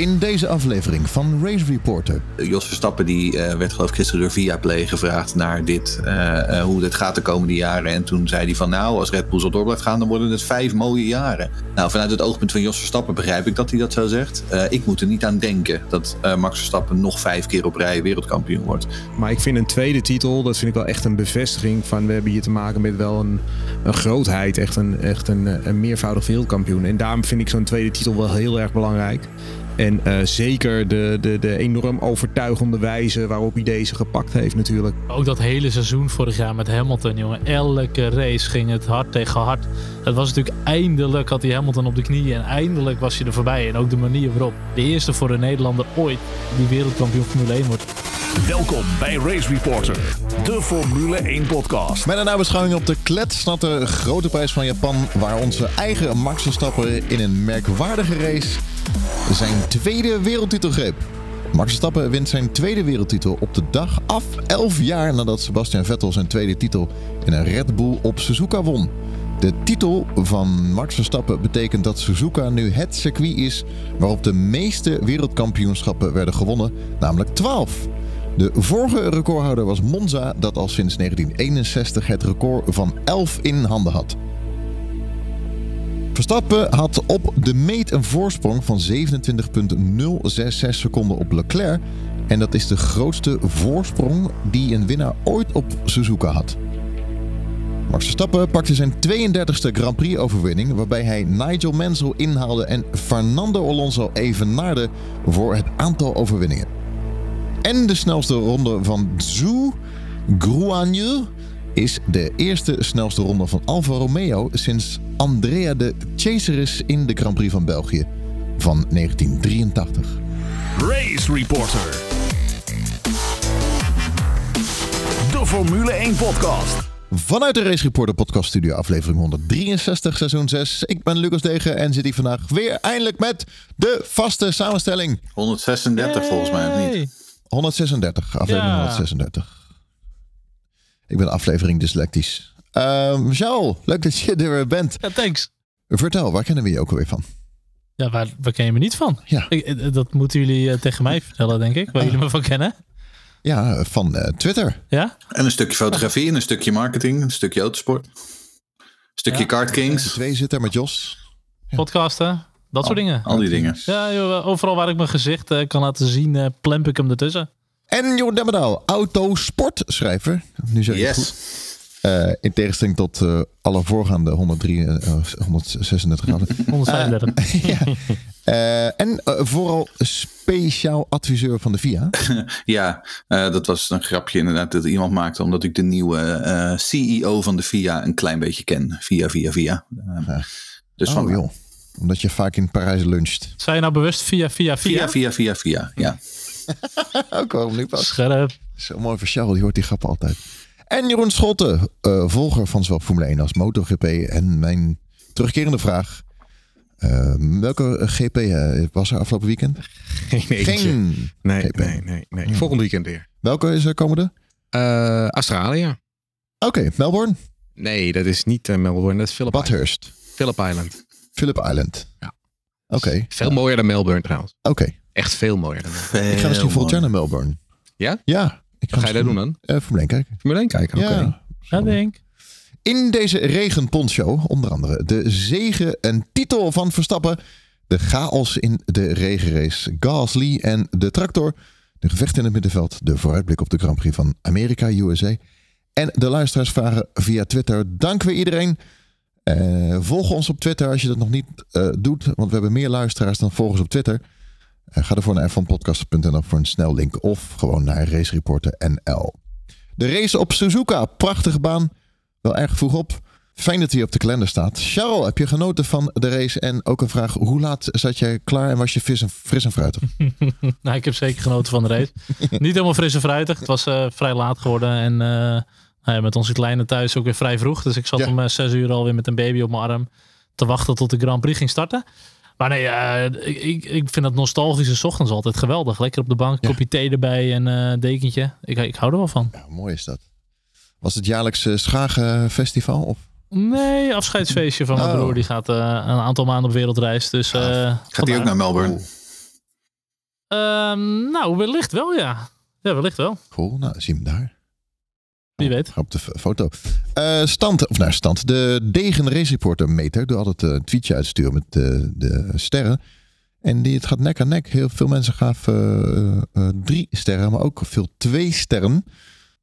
in deze aflevering van Race Reporter. Jos Verstappen die uh, werd geloof ik gisteren door Viaplay gevraagd naar dit, uh, uh, hoe dit gaat de komende jaren. En toen zei hij van nou, als Red Bull zo door blijft gaan, dan worden het vijf mooie jaren. Nou, vanuit het oogpunt van Jos Verstappen begrijp ik dat hij dat zo zegt. ik moet er niet aan denken dat Max Verstappen nog vijf keer op rij wereldkampioen wordt. Maar ik vind een tweede titel, dat vind ik wel echt een bevestiging van we hebben hier te maken met wel een, een grootheid. Echt, een, echt een, een meervoudig wereldkampioen. En daarom vind ik zo'n tweede titel wel heel erg belangrijk. En uh, zeker de, de, de enorm overtuigende wijze waarop hij deze gepakt heeft natuurlijk. Ook dat hele seizoen vorig jaar met Hamilton, jongen. Elke race ging het hard tegen hard. Het was natuurlijk eindelijk had hij Hamilton op de knieën en eindelijk was hij er voorbij. En ook de manier waarop. De eerste voor een Nederlander ooit die wereldkampioen Formule 1 wordt. Welkom bij Race Reporter, de Formule 1 podcast. Met een nabeschouwing op de kletsnatte grote prijs van Japan, waar onze eigen Max Verstappen in een merkwaardige race zijn tweede wereldtitel greep. Max Verstappen wint zijn tweede wereldtitel op de dag af 11 jaar nadat Sebastian Vettel zijn tweede titel in een Red Bull op Suzuka won. De titel van Max Verstappen betekent dat Suzuka nu het circuit is waarop de meeste wereldkampioenschappen werden gewonnen, namelijk 12. De vorige recordhouder was Monza, dat al sinds 1961 het record van 11 in handen had. Verstappen had op de meet een voorsprong van 27,066 seconden op Leclerc. En dat is de grootste voorsprong die een winnaar ooit op Suzuka had. Max Verstappen pakte zijn 32e Grand Prix-overwinning, waarbij hij Nigel Mansell inhaalde en Fernando Alonso evenaarde voor het aantal overwinningen. En de snelste ronde van Zhu Gruanyu is de eerste snelste ronde van Alfa Romeo sinds Andrea de Chaseris in de Grand Prix van België van 1983. Race Reporter. De Formule 1 podcast. Vanuit de Race Reporter podcast studio aflevering 163 seizoen 6. Ik ben Lucas Degen en zit hier vandaag weer eindelijk met de vaste samenstelling. 136 volgens mij, of niet? 136, aflevering ja. 136. Ik ben aflevering dyslectisch. Michel, leuk dat je er weer bent. Ja, thanks. Vertel, waar kennen we je ook alweer van? Ja, waar, waar ken je me niet van? Ja. Ik, eh, dat moeten jullie uh, tegen mij vertellen, denk ik. Waar jullie me van kennen. Ja, van uh, Twitter. Ja? En een stukje fotografie, en een stukje marketing, een stukje autosport. Een stukje ja. Kart Kings. Twee zitten met Jos. Ja. Podcasten, dat soort dingen. Al die dingen. Ja, joh, overal waar ik mijn gezicht uh, kan laten zien, uh, plemp ik hem ertussen. En Jeroen Demmerdaal, autosportschrijver. Nu zeg ik yes. goed. Uh, in tegenstelling tot uh, alle voorgaande 103, uh, 136 graden. 135. ja. en vooral speciaal adviseur van de VIA. ja, dat was een grapje inderdaad dat iemand maakte. Omdat ik de nieuwe CEO van de VIA een klein beetje ken. Via, via, via. Dus oh, van, joh. Omdat je vaak in Parijs luncht. Zei je nou bewust via, via, via? Via, via, via, via, ja. Ook waarom niet pas. Scherp. Zo mooi voor Charles, die hoort die grap altijd. En Jeroen Schotten, uh, volger van zowel Formule 1 als MotoGP. En mijn terugkerende vraag. Uh, welke GP uh, was er afgelopen weekend? Geen eentje. Geen nee, GP. nee, nee, nee. Hmm. Volgend weekend weer. Welke is er komende? Australië. Oké, okay, Melbourne? Nee, dat is niet Melbourne, dat is Phillip Bathurst. Island. Phillip Island. Phillip Island. Ja. Oké. Okay. Veel mooier dan Melbourne trouwens. Oké. Okay. Echt veel mooier dan. Ik ga misschien volgend jaar naar Melbourne. Ja? Ja. Ik ga je daar doen dan? Uh, Formule 1 kijken. Formule 1 kijken, oké. Okay. Ja. Ja, denk In deze regenpontshow onder andere de zegen en titel van Verstappen. De chaos in de regenrace. Gasly en de tractor. De gevechten in het middenveld. De vooruitblik op de Grand Prix van Amerika, USA. En de luisteraarsvragen via Twitter. Dank weer iedereen. Uh, volg ons op Twitter als je dat nog niet uh, doet. Want we hebben meer luisteraars dan volgers op Twitter. Uh, ga ervoor naar f1podcast.nl voor een snel link. Of gewoon naar Race Reporter NL. De race op Suzuka. Prachtige baan. Wel erg vroeg op. Fijn dat hij op de kalender staat. Charles, heb je genoten van de race? En ook een vraag. Hoe laat zat jij klaar en was je fris en, fris en fruitig? nou, ik heb zeker genoten van de race. niet helemaal fris en fruitig. Het was vrij laat geworden. En nou ja, met onze kleine thuis ook weer vrij vroeg. Dus ik zat ja. om zes uur alweer met een baby op mijn arm. Te wachten tot de Grand Prix ging starten. Maar nee, uh, ik, ik vind dat nostalgische ochtends altijd geweldig. Lekker op de bank, ja. kopje thee erbij en uh, dekentje. Ik, ik hou er wel van. Ja, mooi is dat. Was het jaarlijkse Schagenfestival? Of? Nee, afscheidsfeestje van mijn oh. broer. Die gaat uh, een aantal maanden op wereldreis. Dus, gaat hij ook naar Melbourne? Ehm, nou, wellicht wel, ja. Ja, wellicht wel. Cool, nou zie hem daar. Wie weet. Ga op de foto. Eh, stand, of nou stand. De Degen Race Reporter meter. Door altijd eh, een tweetje uitsturen met de, de sterren. En die, het gaat nek aan nek. Heel veel mensen gaven eh, eh, drie sterren, maar ook veel twee sterren.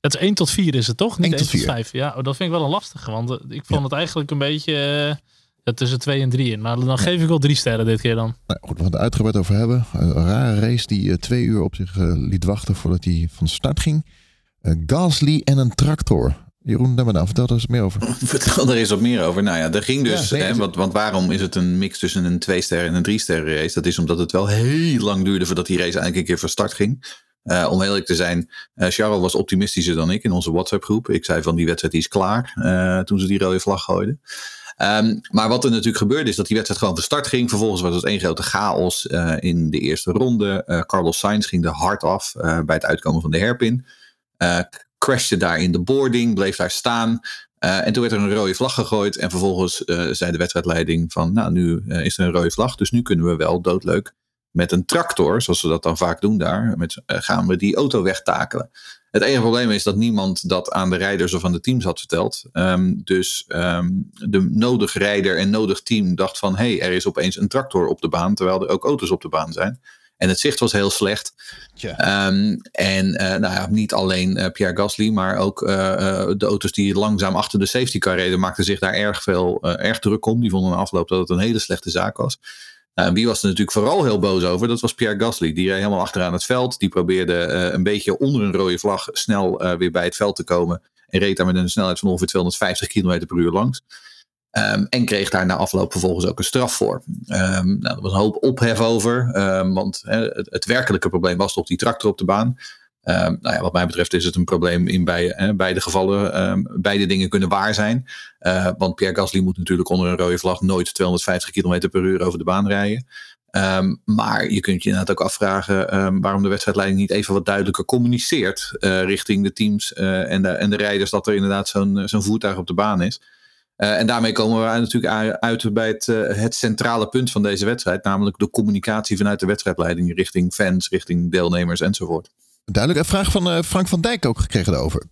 Het is 1 tot 4 is het toch? Niet 1 1 tot tot 4. 5. Ja, oh, dat vind ik wel een lastige. Want eh, ik vond Ja. het eigenlijk een beetje eh, ja, tussen 2 en 3 in. Maar dan geef ik wel drie sterren dit keer dan. Nou, goed, we gaan het uitgebreid over hebben. Een rare race die eh, twee uur op zich eh, liet wachten voordat hij van start ging. Eh, Gasly en een tractor. Jeroen, daar maar vertel er eens meer over. Vertel er eens wat meer over. Nou ja, er ging dus. Ja, hè, want, want waarom is het een mix tussen een twee sterren en een drie sterren race? Dat is omdat het wel heel lang duurde voordat die race eigenlijk een keer van start ging. Eh, om eerlijk te zijn, eh Charles was optimistischer dan ik in onze WhatsApp groep. Ik zei van die wedstrijd die is klaar toen ze die rode vlag gooiden. Ehm, maar wat er natuurlijk gebeurde is dat die wedstrijd gewoon van start ging. Vervolgens was het één grote chaos in de eerste ronde. Carlos Sainz ging er hard af bij het uitkomen van de hairpin. Eh, crashte daar in de boarding, bleef daar staan. Eh, en toen werd er een rode vlag gegooid. En vervolgens eh, zei de wedstrijdleiding van, nou nu is er een rode vlag. Dus nu kunnen we wel doodleuk met een tractor, zoals ze dat dan vaak doen daar, met, gaan we die auto wegtakelen. Het enige probleem is dat niemand dat aan de rijders of aan de teams had verteld. Ehm, dus ehm, de nodig rijder en nodig team dacht van, hé, hey, er is opeens een tractor op de baan, terwijl er ook auto's op de baan zijn. En het zicht was heel slecht. Ehm, en eh, nou ja, niet alleen eh, Pierre Gasly, maar ook eh, de auto's die langzaam achter de safety car reden, maakten zich daar erg veel erg druk om. Die vonden na afloop dat het een hele slechte zaak was. Nou, wie was er natuurlijk vooral heel boos over? Dat was Pierre Gasly. Die reed helemaal achteraan het veld. Die probeerde een beetje onder een rode vlag snel weer bij het veld te komen. En reed daar met een snelheid van ongeveer 250 km per uur langs. Ehm, en kreeg daar na afloop vervolgens ook een straf voor. Ehm, nou, er was een hoop ophef over. ehm, want het, het werkelijke probleem was toch die tractor op de baan. Nou ja, wat mij betreft is het een probleem in beide, gevallen. Beide dingen kunnen waar zijn. Eh, want Pierre Gasly moet natuurlijk onder een rode vlag nooit 250 km per uur over de baan rijden. Maar je kunt je inderdaad ook afvragen waarom de wedstrijdleiding niet even wat duidelijker communiceert eh, richting de teams eh, en, de, en de rijders dat er inderdaad zo'n zo'n voertuig op de baan is. Eh, en daarmee komen we natuurlijk uit bij het, eh, het centrale punt van deze wedstrijd, namelijk de communicatie vanuit de wedstrijdleiding richting fans, richting deelnemers enzovoort. Duidelijk. Een vraag van eh, Frank van Dijk ook gekregen daarover.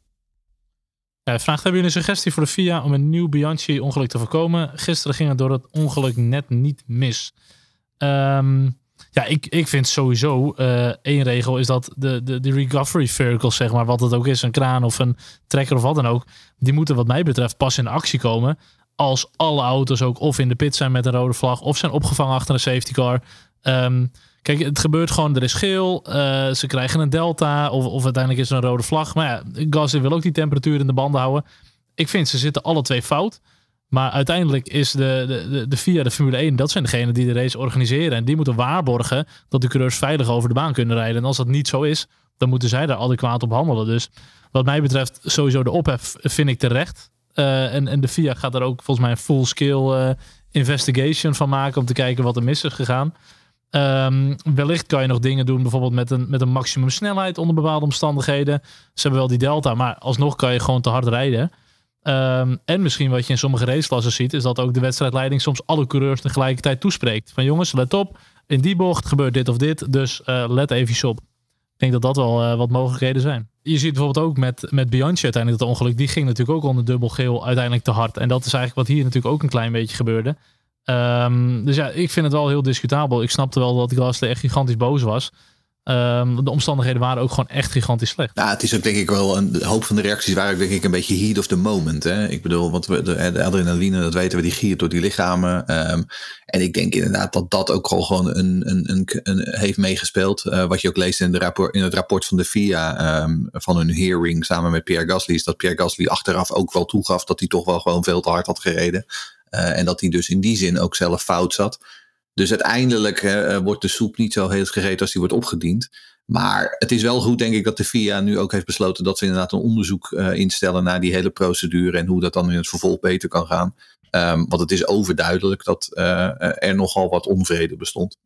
Ja, hij vraagt, hebben jullie een suggestie voor de FIA om een nieuw Bianchi-ongeluk te voorkomen? Gisteren ging het door het ongeluk net niet mis. Ehm, ja, ik, ik vind sowieso eh, één regel is dat de, de, de recovery vehicles, zeg maar, wat het ook is, een kraan of een trekker of wat dan ook, die moeten wat mij betreft pas in actie komen als alle auto's ook of in de pit zijn met een rode vlag of zijn opgevangen achter een safety car. Ehm, kijk, het gebeurt gewoon, er is geel, eh, ze krijgen een delta of, of uiteindelijk is er een rode vlag. Maar ja, Gasly wil ook die temperatuur in de banden houden. Ik vind ze zitten alle twee fout. Maar uiteindelijk is de, de, de, de FIA, de Formule 1, dat zijn degenen die de race organiseren. En die moeten waarborgen dat de coureurs veilig over de baan kunnen rijden. En als dat niet zo is, dan moeten zij daar adequaat op handelen. Dus wat mij betreft, sowieso de ophef vind ik terecht. Eh, en, en de FIA gaat er ook volgens mij een full-scale eh, investigation van maken om te kijken wat er mis is gegaan. Ehm, wellicht kan je nog dingen doen, bijvoorbeeld met een, met een maximum snelheid onder bepaalde omstandigheden. Ze hebben wel die delta, maar alsnog kan je gewoon te hard rijden. Ehm, en misschien wat je in sommige raceklassen ziet, is dat ook de wedstrijdleiding soms alle coureurs tegelijkertijd toespreekt. Van jongens, let op, in die bocht gebeurt dit of dit, dus eh, let even op. Ik denk dat dat wel eh, wat mogelijkheden zijn. Je ziet bijvoorbeeld ook met, met Bianchi uiteindelijk dat ongeluk. Die ging natuurlijk ook onder dubbel geel uiteindelijk te hard. En dat is eigenlijk wat hier natuurlijk ook een klein beetje gebeurde. Ehm, dus ja, ik vind het wel heel discutabel. Ik snapte wel dat Gasly echt gigantisch boos was. Ehm, de omstandigheden waren ook gewoon echt gigantisch slecht. Nou, het is ook denk ik wel een hoop van de reacties waren ook denk ik een beetje heat of the moment. Hè? Ik bedoel, want we, de, adrenaline, dat weten we, die giert door die lichamen. Ehm, en ik denk inderdaad dat dat ook gewoon een, een, een, een heeft meegespeeld. Eh, wat je ook leest in, rapport, in het rapport van de FIA ehm, van hun hearing samen met Pierre Gasly, is dat Pierre Gasly achteraf ook wel toegaf dat hij toch wel gewoon veel te hard had gereden. Eh, en dat hij dus in die zin ook zelf fout zat. Dus uiteindelijk eh, wordt de soep niet zo heet gegeten als die wordt opgediend. Maar het is wel goed, denk ik, dat de FIA nu ook heeft besloten dat ze inderdaad een onderzoek eh, instellen naar die hele procedure en hoe dat dan in het vervolg beter kan gaan. Ehm, want het is overduidelijk dat eh, er nogal wat onvrede bestond.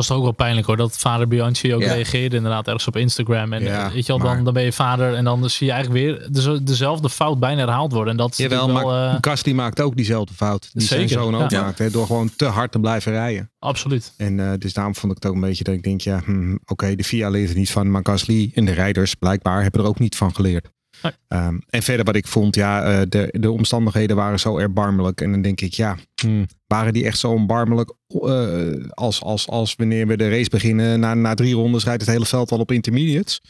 Was toch ook wel pijnlijk hoor. Dat vader Bianchi ook Ja. reageerde inderdaad ergens op Instagram. En Ja, eh, weet je wel, dan, maar- dan ben je vader en dan zie je eigenlijk weer de- dezelfde fout bijna herhaald worden. En dat is Jawel, wel, maar eh, maakt ook diezelfde fout. Die zijn zoon ook ja. maakt. Hè, door gewoon te hard te blijven rijden. absoluut. En eh, dus daarom vond ik het ook een beetje dat ik denk, ja, hm, oké, de FIA leert er niet van. Maar Gasly en de rijders blijkbaar hebben er ook niet van geleerd. Nee. Ehm, en verder wat ik vond, ja, eh, de, de omstandigheden waren zo erbarmelijk. En dan denk ik, ja, hm, waren die echt zo erbarmelijk eh, als, als, als wanneer we de race beginnen. Na, na drie rondes rijdt het hele veld al op intermediates.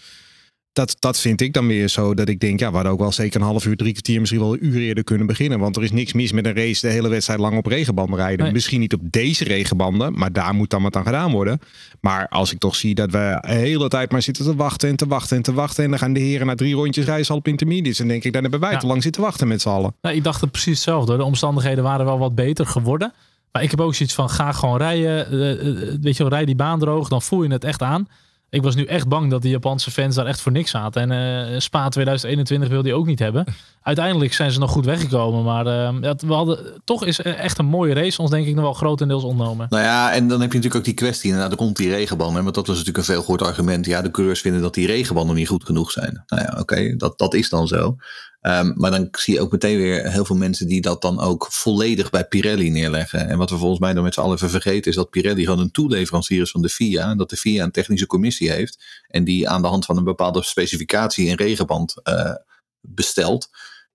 Dat, dat vind ik dan weer zo dat ik denk, ja, we hadden ook wel zeker een half uur, drie kwartier, misschien wel een uur eerder kunnen beginnen. Want er is niks mis met een race de hele wedstrijd lang op regenbanden rijden. Nee. Misschien niet op deze regenbanden, maar daar moet dan wat aan gedaan worden. Maar als ik toch zie dat we de hele tijd maar zitten te wachten en te wachten en te wachten. En dan gaan de heren na drie rondjes reizen al op intermediates. Dan denk ik, dan hebben wij Ja. te lang zitten wachten met z'n allen. Nou, ik dacht het precies hetzelfde. De omstandigheden waren wel wat beter geworden. Maar ik heb ook zoiets van, ga gewoon rijden. Eh, eh, weet je wel, rij die baan droog. Dan voel je het echt aan. Ik was nu echt bang dat die Japanse fans daar echt voor niks zaten. En eh, Spa 2021 wilde hij ook niet hebben. Uiteindelijk zijn ze nog goed weggekomen. Maar eh, ja, we hadden, toch is echt een mooie race ons denk ik nog wel grotendeels ontnomen. Nou ja, en dan heb je natuurlijk ook die kwestie. Inderdaad, er komt die regenband. Hè, want dat was natuurlijk een veel gehoord argument. Ja, de coureurs vinden dat die regenbanden niet goed genoeg zijn. Nou ja, oké, dat, dat is dan zo. Ehm, maar dan zie je ook meteen weer heel veel mensen die dat dan ook volledig bij Pirelli neerleggen. En wat we volgens mij dan met z'n allen even vergeten is dat Pirelli gewoon een toeleverancier is van de FIA. En dat de FIA een technische commissie heeft. En die aan de hand van een bepaalde specificatie een regenband eh, bestelt.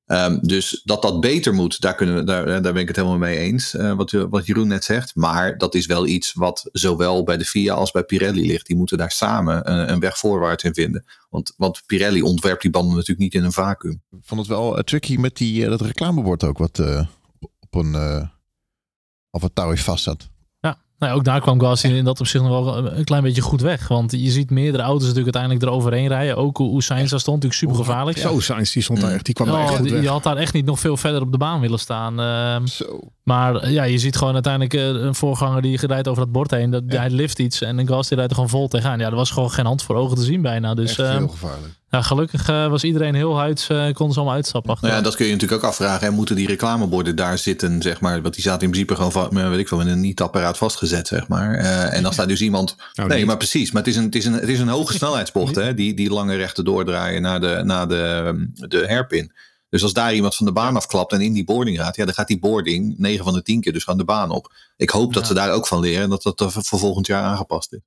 Ehm, dus dat dat beter moet, daar, kunnen we, daar, daar ben ik het helemaal mee eens. eh, wat, wat Jeroen net zegt. Maar dat is wel iets wat zowel bij de FIA als bij Pirelli ligt. Die moeten daar samen een, weg voorwaarts in vinden. Want, want Pirelli ontwerpt die banden natuurlijk niet in een vacuüm. Ik vond het wel eh, tricky met die, eh, dat reclamebord ook wat eh, op een eh op het touw vast zat. Nou ja, ook daar kwam Gasly in dat opzicht nog wel een klein beetje goed weg. Want je ziet meerdere auto's natuurlijk uiteindelijk eroverheen rijden. Ook hoe Sainz daar stond, natuurlijk super gevaarlijk. Zo, Sainz, die stond daar echt, die kwam echt goed weg. je had daar echt niet nog veel verder op de baan willen staan. Ehm, Zo. maar eh, ja, je ziet gewoon uiteindelijk eh, een voorganger die rijdt over dat bord heen. Dat, Hij lift iets en een gas die rijdt er gewoon vol tegenaan. Ja, er was gewoon geen hand voor ogen te zien bijna. Dus Echt ehm, heel gevaarlijk. Ja, gelukkig eh, was iedereen heel huids, eh konden ze allemaal uitstappen. Nou ja, dat kun je natuurlijk ook afvragen. Hè. Moeten die reclameborden daar zitten, zeg maar? Want die zaten in principe gewoon met, weet ik veel, met een niet-apparaat vastgezet, zeg maar. Eh, en als daar dus iemand... Nou, nee, niet. maar precies. Maar het is een, het is een, het is een hoge snelheidsbocht, hè? Die, die lange rechte doordraaien naar de, naar de, de hairpin. Dus als daar iemand van de baan afklapt en in die boarding gaat, ja, dan gaat die boarding 9 van de 10 keer dus aan de baan op. Ik hoop dat ze daar ook van leren en dat dat er voor volgend jaar aangepast is.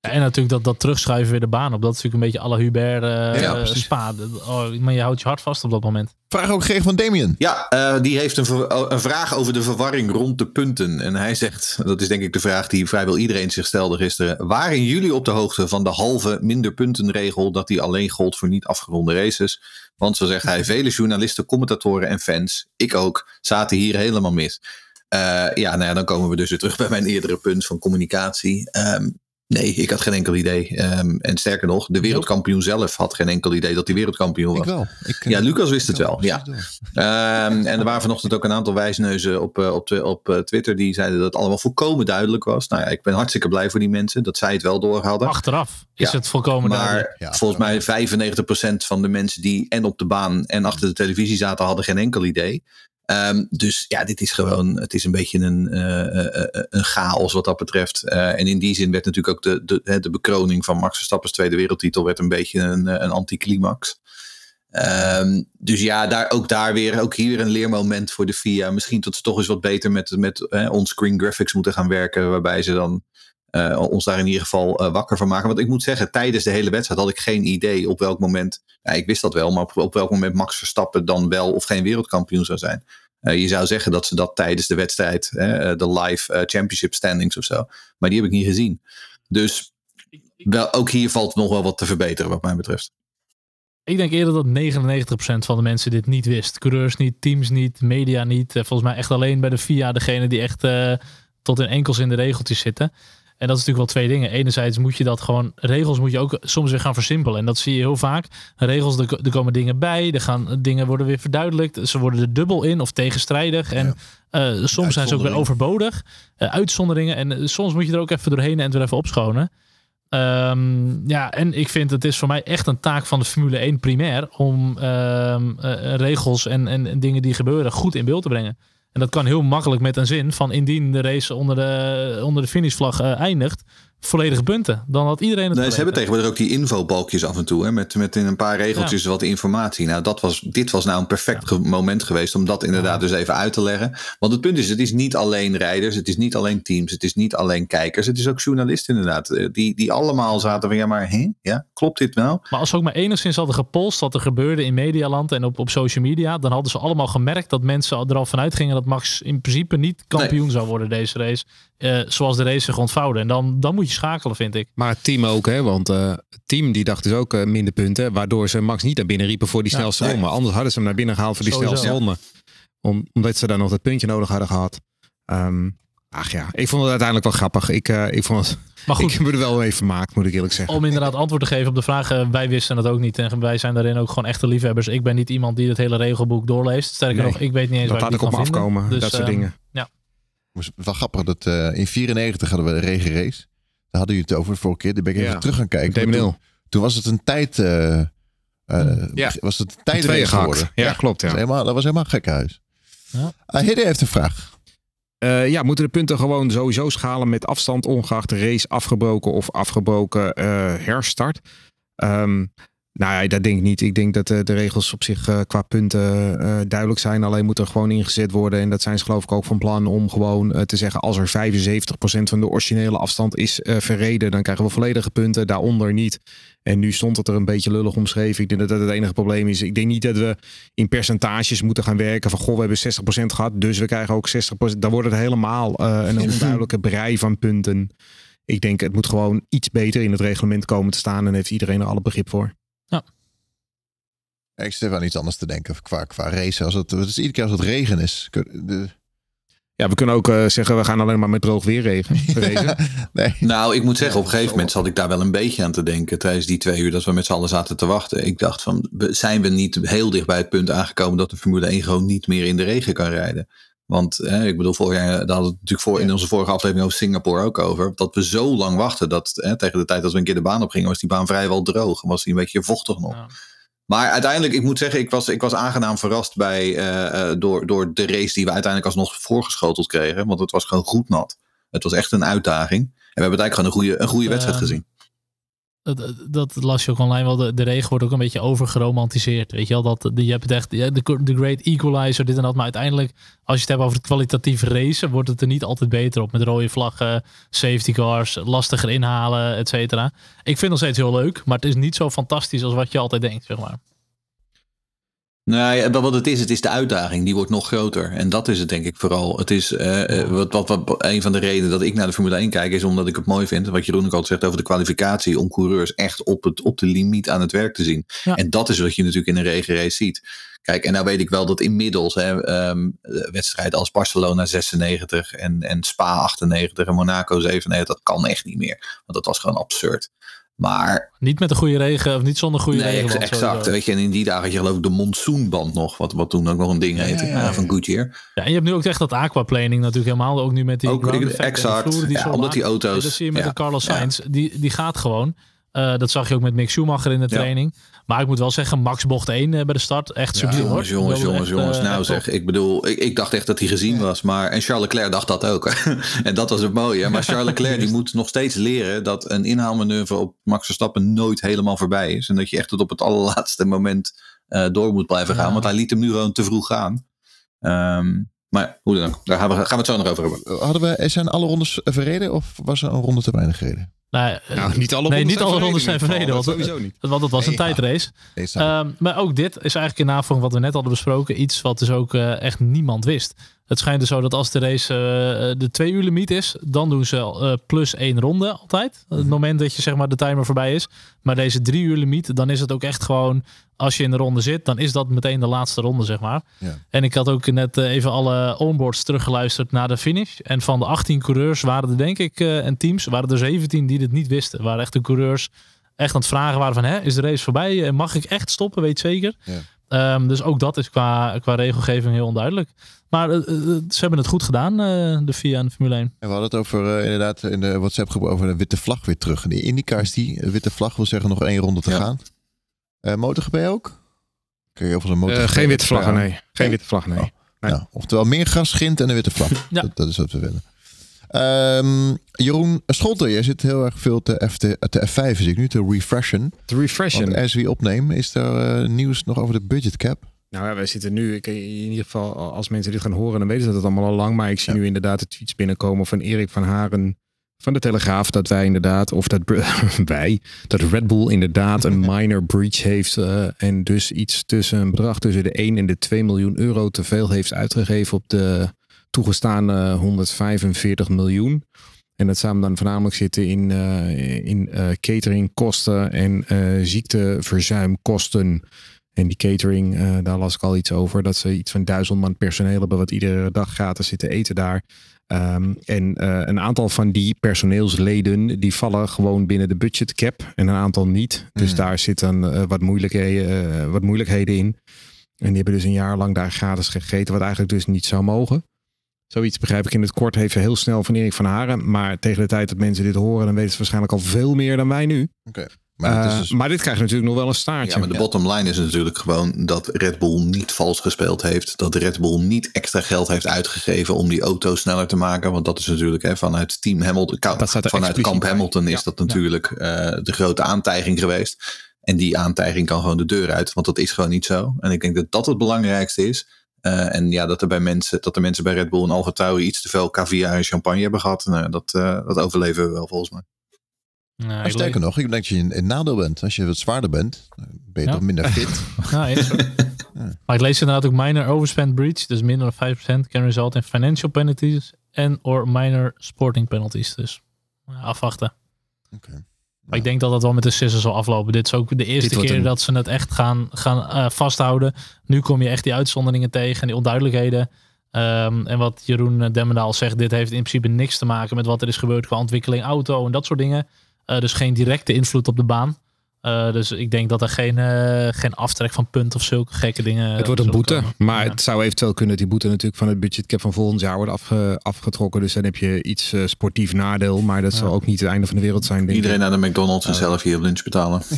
Ja, en natuurlijk dat, dat terugschuiven weer de baan op. Dat is natuurlijk een beetje alle Hubert Ja, precies. Spa. Oh, maar je houdt je hart vast op dat moment. Vraag ook gegeven van Damien. Ja, eh, die heeft een, ver- een vraag over de verwarring rond de punten. En hij zegt, dat is denk ik de vraag die vrijwel iedereen zich stelde gisteren. Waren jullie op de hoogte van de halve minder punten regel dat die alleen gold voor niet afgeronde races? Want zo zegt hij, vele journalisten, commentatoren en fans, ik ook, zaten hier helemaal mis. Eh, ja, nou ja, dan komen we dus weer terug bij mijn eerdere punt van communicatie. Ehm, nee, ik had geen enkel idee. Ehm, en sterker nog, de wereldkampioen zelf had geen enkel idee dat hij wereldkampioen was. Ik wel. Ik, eh, Ja, Lucas wist het wel. Ja. Ehm, en er waren vanochtend ook een aantal wijsneuzen op, eh, op, op eh, Twitter die zeiden dat het allemaal volkomen duidelijk was. Nou ja, ik ben hartstikke blij voor die mensen dat zij het wel door hadden. Achteraf is Ja, het volkomen duidelijk. Maar Ja, volgens mij 95% van de mensen die en op de baan en achter de televisie zaten, hadden geen enkel idee. Ehm, dus ja, dit is gewoon, het is een beetje een, eh, eh, eh, een chaos wat dat betreft. En in die zin werd natuurlijk ook de, de, de bekroning van Max Verstappen's tweede wereldtitel werd een beetje een, een anticlimax. Ehm, dus ja, daar, ook daar weer, ook hier een leermoment voor de FIA. Misschien dat ze toch eens wat beter met, met eh, onscreen graphics moeten gaan werken. Waarbij ze dan eh, ons daar in ieder geval eh, wakker van maken. Want ik moet zeggen, tijdens de hele wedstrijd had ik geen idee op welk moment. Ik wist dat wel, maar op, welk moment Max Verstappen dan wel of geen wereldkampioen zou zijn. Eh, je zou zeggen dat ze dat tijdens de wedstrijd, de live championship standings of zo. Maar die heb ik niet gezien. Dus wel, ook hier valt nog wel wat te verbeteren, wat mij betreft. Ik denk eerder dat 99% van de mensen dit niet wist. Coureurs niet, teams niet, media niet. Volgens mij echt alleen bij de FIA degene die echt tot in enkels in de regeltjes zitten. En dat is natuurlijk wel twee dingen. Enerzijds moet je dat gewoon, regels moet je ook soms weer gaan versimpelen. En dat zie je heel vaak. Regels, er, er komen dingen bij, er gaan dingen worden weer verduidelijkt. Ze worden er dubbel in of tegenstrijdig. En eh, soms zijn ze ook weer overbodig. Eh, uitzonderingen. En eh, soms moet je er ook even doorheen en het weer even opschonen. Ehm, ja, en ik vind het is voor mij echt een taak van de Formule 1 primair om ehm, eh, regels en, en, en dingen die gebeuren goed in beeld te brengen. En dat kan heel makkelijk met een zin van indien de race onder de, onder de finishvlag uh, eindigt, volledige punten. Dan had iedereen het nee, Ze hebben tegenwoordig ook die infobalkjes af en toe. Hè, met, met in een paar regeltjes wat informatie. Nou, dat was, dit was nou een perfect moment geweest om dat inderdaad dus even uit te leggen. Want het punt is, het is niet alleen rijders. Het is niet alleen teams. Het is niet alleen kijkers. Het is ook journalisten inderdaad. Eh, die, die allemaal zaten van, ja maar, hè? Ja, klopt dit nou? Maar als ze ook maar enigszins hadden gepolst wat er gebeurde in Medialand en op, op social media. Dan hadden ze allemaal gemerkt dat mensen er al vanuit gingen dat Max in principe niet kampioen zou worden deze race. Uh, zoals de race zich ontvouwde. En dan, dan moet je schakelen, vind ik. Maar het team ook, hè? Want uh, het team die dacht dus ook uh, minder punten. Waardoor ze Max niet naar binnen riepen voor die ja, snelste ronde. Anders hadden ze hem naar binnen gehaald voor die Sowieso, snelste ronde. Om, omdat ze daar nog dat puntje nodig hadden gehad. Um, ach ja, ik vond het uiteindelijk wel grappig. Ik, ik vond het. Maar goed, ik heb er wel even vermaakt, moet ik eerlijk zeggen. Om inderdaad antwoord te geven op de vragen. Wij wisten het ook niet. En wij zijn daarin ook gewoon echte liefhebbers. Ik ben niet iemand die het hele regelboek doorleest. Sterker nee, nog, ik weet niet eens waar ik ik op afkomen. Dus, dat soort um, dingen. Ja was wel grappig dat uh, in 94 hadden we een regenrace. Daar hadden jullie het over de vorige keer. Daar ben ik even terug gaan kijken. Toen, toen, was het een tijd. Uh, uh, ja. Was het een tijd geworden. Ja, klopt. Ja. Dat, was helemaal, dat was helemaal gek huis. Ja. Uh, Hidde heeft een vraag. Uh, ja, moeten de punten gewoon sowieso schalen met afstand, ongeacht de race afgebroken of afgebroken uh, herstart? Um, nou ja, dat denk ik niet. Ik denk dat de, de regels op zich uh, qua punten uh, duidelijk zijn. Alleen moet er gewoon ingezet worden. En dat zijn ze geloof ik ook van plan om gewoon te zeggen... als er 75% van de originele afstand is verreden... dan krijgen we volledige punten, daaronder niet. En nu stond het er een beetje lullig omschreven. Ik denk dat dat het enige probleem is. Ik denk niet dat we in percentages moeten gaan werken. Van goh, we hebben 60% gehad, dus we krijgen ook 60%. Dan wordt het helemaal een onduidelijke brei van punten. Ik denk het moet gewoon iets beter in het reglement komen te staan. En heeft iedereen er alle begrip voor. Ja. Ik zit wel iets anders te denken qua, qua race. Als het, het is iedere keer als het regen is. De... Ja, we kunnen ook uh, zeggen, we gaan alleen maar met droog weer regen. nee. Nou, ik moet zeggen, op een gegeven moment zat ik daar wel een beetje aan te denken. Tijdens die twee uur dat we met z'n allen zaten te wachten. Ik dacht van, zijn we niet heel dicht bij het punt aangekomen dat de Formule 1 gewoon niet meer in de regen kan rijden? Want ik bedoel, vorig jaar, daar hadden we het natuurlijk voor, in onze vorige aflevering over Singapore ook over. Dat we zo lang wachten dat tegen de tijd dat we een keer de baan op gingen, was die baan vrijwel droog. Was die een beetje vochtig nog. Ja. Maar uiteindelijk, ik moet zeggen, ik was, ik was aangenaam verrast bij, uh, door, door de race die we uiteindelijk alsnog voorgeschoteld kregen. Want het was gewoon goed nat. Het was echt een uitdaging. En we hebben uiteindelijk gewoon een goede, een goede wedstrijd gezien dat, dat las je ook online wel. De, de regen wordt ook een beetje overgeromantiseerd. Weet je wel, dat je hebt het echt de, de great equalizer, dit en dat. Maar uiteindelijk, als je het hebt over het kwalitatief racen, wordt het er niet altijd beter op. Met rode vlaggen, safety cars, lastiger inhalen, et cetera. Ik vind het nog steeds heel leuk, maar het is niet zo fantastisch als wat je altijd denkt, zeg maar. Nee, wat het is, het is de uitdaging. Die wordt nog groter. En dat is het denk ik vooral. Het is uh, wat, wat, wat, een van de redenen dat ik naar de Formule 1 kijk, is omdat ik het mooi vind. Wat Jeroen ook altijd zegt over de kwalificatie. Om coureurs echt op, het, op de limiet aan het werk te zien. En dat is wat je natuurlijk in een regenrace ziet. Kijk, en nou weet ik wel dat inmiddels hè, um, wedstrijden als Barcelona 96 en, en Spa 98 en Monaco 97, dat kan echt niet meer. Want dat was gewoon absurd. Maar, niet met een goede regen of niet zonder goede nee, regen. Exact. Weet je, en in die dagen had je geloof ik de monsoonband nog. Wat, wat toen ook nog een ding heette. Ja, ja, ja. van Goodyear. Ja, en je hebt nu ook echt dat aquaplaning natuurlijk helemaal. Ook nu met die ook, exact. die ja, omdat die auto's. dat zie je met de Carlos Sainz. Die, die gaat gewoon. Uh, dat zag je ook met Mick Schumacher in de training. Maar ik moet wel zeggen, Max bocht 1 uh, bij de start. Echt ja, subliem jongens, hoor. Jongens, jongens, jongens. Uh, nou zeg, ik bedoel, ik, ik, dacht echt dat hij gezien was. Maar, en Charles Leclerc dacht dat ook. en dat was het mooie. Maar Charles Leclerc die moet nog steeds leren dat een inhaalmanoeuvre op Max Verstappen nooit helemaal voorbij is. En dat je echt tot op het allerlaatste moment door moet blijven gaan. Want hij liet hem nu gewoon te vroeg gaan. Um, maar hoe dan ook, daar gaan we, gaan we het zo nog over hebben. Hadden we, zijn alle rondes verreden of was er een ronde te weinig gereden? Nou, nou, niet alle nee, niet alle rondes zijn verreden. Want, sowieso niet. Want het was een nee, tijdrace. Ja. Um, maar ook dit is eigenlijk in navolging wat we net hadden besproken. Iets wat dus ook uh, echt niemand wist. Het schijnt dus zo dat als de race uh, de twee uur limiet is, dan doen ze uh, plus één ronde altijd. Het mhm. moment dat je zeg maar de timer voorbij is. Maar deze drie uur limiet, dan is het ook echt gewoon, als je in de ronde zit, dan is dat meteen de laatste ronde zeg maar. Ja. En ik had ook net uh, even alle onboards teruggeluisterd naar de finish. En van de 18 coureurs waren er denk ik, en teams, waren er 17 die dit niet wisten. Waren echt de coureurs echt aan het vragen waren van, hè, is de race voorbij? En mag ik echt stoppen? Weet zeker? Ja. Um, dus ook dat is qua, qua regelgeving heel onduidelijk. Maar uh, ze hebben het goed gedaan, uh, de FIA en de Formule 1. En we hadden het over, uh, inderdaad, in de WhatsApp groep over de witte vlag weer terug. En die IndyCars, die witte vlag wil zeggen nog één ronde te ja. gaan. Uh, MotoGP ook? Kun je over een motor geen witte vlaggen, nee. Geen witte vlag, nee. Oh. Nee. Ja, oftewel meer gas, gint en een witte vlag. Ja. dat, dat is wat we willen. Ehm, Jeroen Scholter, jij zit heel erg veel te, F, te, te F5, zie ik nu, te refreshen. Te refreshen. Want as we opnemen, is er eh, nieuws nog over de budget cap? Nou ja, wij zitten nu, ik, in ieder geval als mensen dit gaan horen, dan weten ze dat allemaal al lang. Maar ik zie Ja. nu inderdaad de tweets binnenkomen van Erik van Haren van de Telegraaf. Dat wij inderdaad, of dat wij, dat Red Bull inderdaad een minor breach heeft. eh, en dus iets tussen een bedrag tussen de 1 en de 2 miljoen euro te veel heeft uitgegeven op de toegestaande 145 miljoen. En dat zou hem dan voornamelijk zitten in, eh, in eh, cateringkosten en eh, ziekteverzuimkosten. En die catering, eh, daar las ik al iets over. Dat ze iets van duizend man personeel hebben wat iedere dag gratis zitten eten daar. Ehm, en eh, een aantal van die personeelsleden die vallen gewoon binnen de budget cap en een aantal niet. Dus Mm. daar zitten eh, wat, moeilijkheden, eh, wat moeilijkheden in. En die hebben dus een jaar lang daar gratis gegeten, wat eigenlijk dus niet zou mogen. Zoiets begrijp ik in het kort heeft heel snel van Erik van Haren. Maar tegen de tijd dat mensen dit horen, dan weten ze waarschijnlijk al veel meer dan wij nu. Maar het Eh, dus, maar dit krijgt natuurlijk nog wel een staartje. Ja, maar de bottom line is natuurlijk gewoon dat Red Bull niet vals gespeeld heeft. Dat Red Bull niet extra geld heeft uitgegeven om die auto sneller te maken. Want dat is natuurlijk hè, vanuit Team Hamilton, vanuit Kamp bij. Hamilton is Ja. dat natuurlijk eh, de grote aantijging geweest. En die aantijging kan gewoon de deur uit, want dat is gewoon niet zo. En ik denk dat dat het belangrijkste is. Eh, en ja, dat er bij mensen, dat de mensen bij Red Bull en Alfa Tauri iets te veel caviar en champagne hebben gehad. Nou, dat, eh, dat overleven we wel volgens mij. Nou, maar ik sterker nog, ik denk dat je in, in nadeel bent. Als je wat zwaarder bent, ben je Ja. toch minder fit. Ja. Maar ik lees inderdaad ook minor overspend breach, dus minder dan 5% can result in financial penalties en or minor sporting penalties. Dus ja, afwachten. Oké. Maar ik denk dat dat wel met de sisser zal aflopen. Dit is ook de eerste keer een- dat ze het echt gaan, gaan eh, vasthouden. Nu kom je echt die uitzonderingen tegen en die onduidelijkheden. Ehm, en wat Jeroen Demmendaal zegt, dit heeft in principe niks te maken met wat er is gebeurd qua ontwikkeling auto en dat soort dingen. Eh, dus geen directe invloed op de baan. Eh, dus ik denk dat er geen, eh, geen aftrek van punt of zulke gekke dingen. Het wordt een boete, komen. maar Ja. het zou eventueel kunnen dat die boete natuurlijk van het budgetcap van volgend jaar wordt afge- afgetrokken. Dus dan heb je iets eh, sportief nadeel, maar dat zal ook niet het einde van de wereld zijn. Denk Iedereen ik. naar de McDonald's en zelf hier lunch betalen.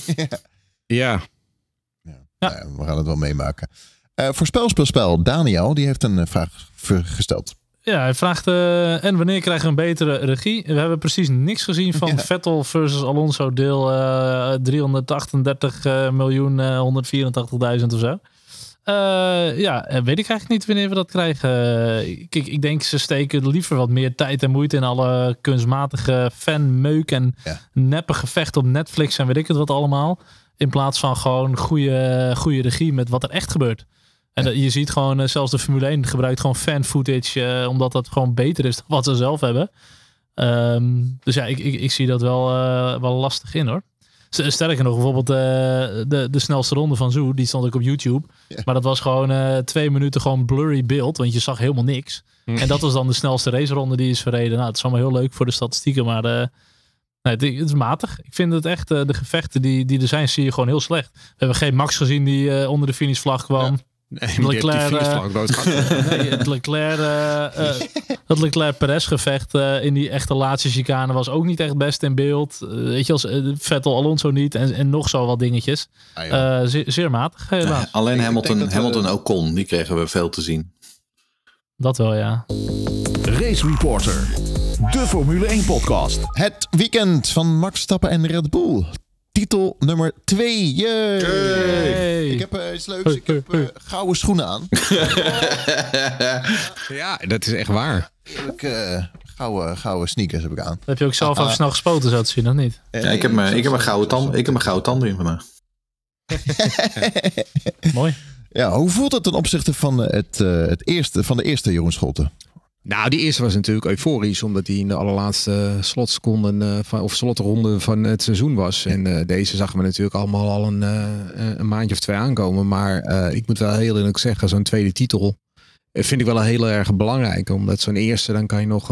Ja, Nou ja, we gaan het wel meemaken. Eh voorspelspelspel, Daniel, die heeft een vraag gesteld. Ja, hij vraagt, eh, en wanneer krijgen we een betere regie? We hebben precies niks gezien van Ja. Vettel versus Alonso deel eh 338 eh, miljoen eh 184.000 of zo. Ja, weet ik eigenlijk niet wanneer we dat krijgen. Kijk, ik denk ze steken liever wat meer tijd en moeite in alle kunstmatige fanmeuk en Ja. neppe gevechten op Netflix en weet ik het wat allemaal. In plaats van gewoon goede, goede regie met wat er echt gebeurt. En je ziet gewoon, eh, zelfs de Formule 1 gebruikt gewoon fan footage, eh, omdat dat gewoon beter is dan wat ze zelf hebben. Ehm, dus ja, ik, ik, ik zie dat wel, eh, wel lastig in hoor. Sterker nog, bijvoorbeeld de, de snelste ronde van Zoo, die stond ook op YouTube. Ja. Maar dat was gewoon twee minuten gewoon blurry beeld, want je zag helemaal niks. En dat was dan de snelste raceronde die is verreden. Nou, het is allemaal heel leuk voor de statistieken, maar nee, het, het is matig. Ik vind het echt, de gevechten die, die er zijn, zie je gewoon heel slecht. We hebben geen Max gezien die onder de finishvlag kwam. Nee, die heeft die Leclerc, eh. Nee, het Leclerc, eh, het Leclerc-Perez gevecht eh, in die echte laatste chicane was ook niet echt best in beeld. Eh, weet je, als Vettel Alonso niet en, en nog zo wat dingetjes. Ah. Eh, zeer, zeer matig, helaas. Alleen Ik Hamilton, we- Hamilton Ocon, die kregen we veel te zien. Dat wel, ja. Race Reporter, de Formule 1 podcast. Het weekend van Max Verstappen en Red Bull. Titel nummer 2. Yay! Ik heb eh, iets leuks. Ik heb eh, gouden schoenen aan. Ja, dat is echt waar. Ik, eh, gouden, gouden sneakers heb ik aan. Heb je ook zelf even snel gespoten, zo te zien, of niet? Ja, ik heb mijn ik heb mijn gouden tand, ik heb mijn gouden tanden in vandaag. Mooi. Ja, hoe voelt het ten opzichte van, het, eh, het eerste, van de eerste Jeroen Scholten? Nou, die eerste was natuurlijk euforisch, omdat hij in de allerlaatste slotseconden eh, van, of slotronde van het seizoen was. En eh, deze zagen we natuurlijk allemaal al een, eh, een maandje of twee aankomen. Maar ik moet wel heel eerlijk zeggen, zo'n tweede titel vind ik wel heel erg belangrijk. Omdat zo'n eerste, dan kan je nog,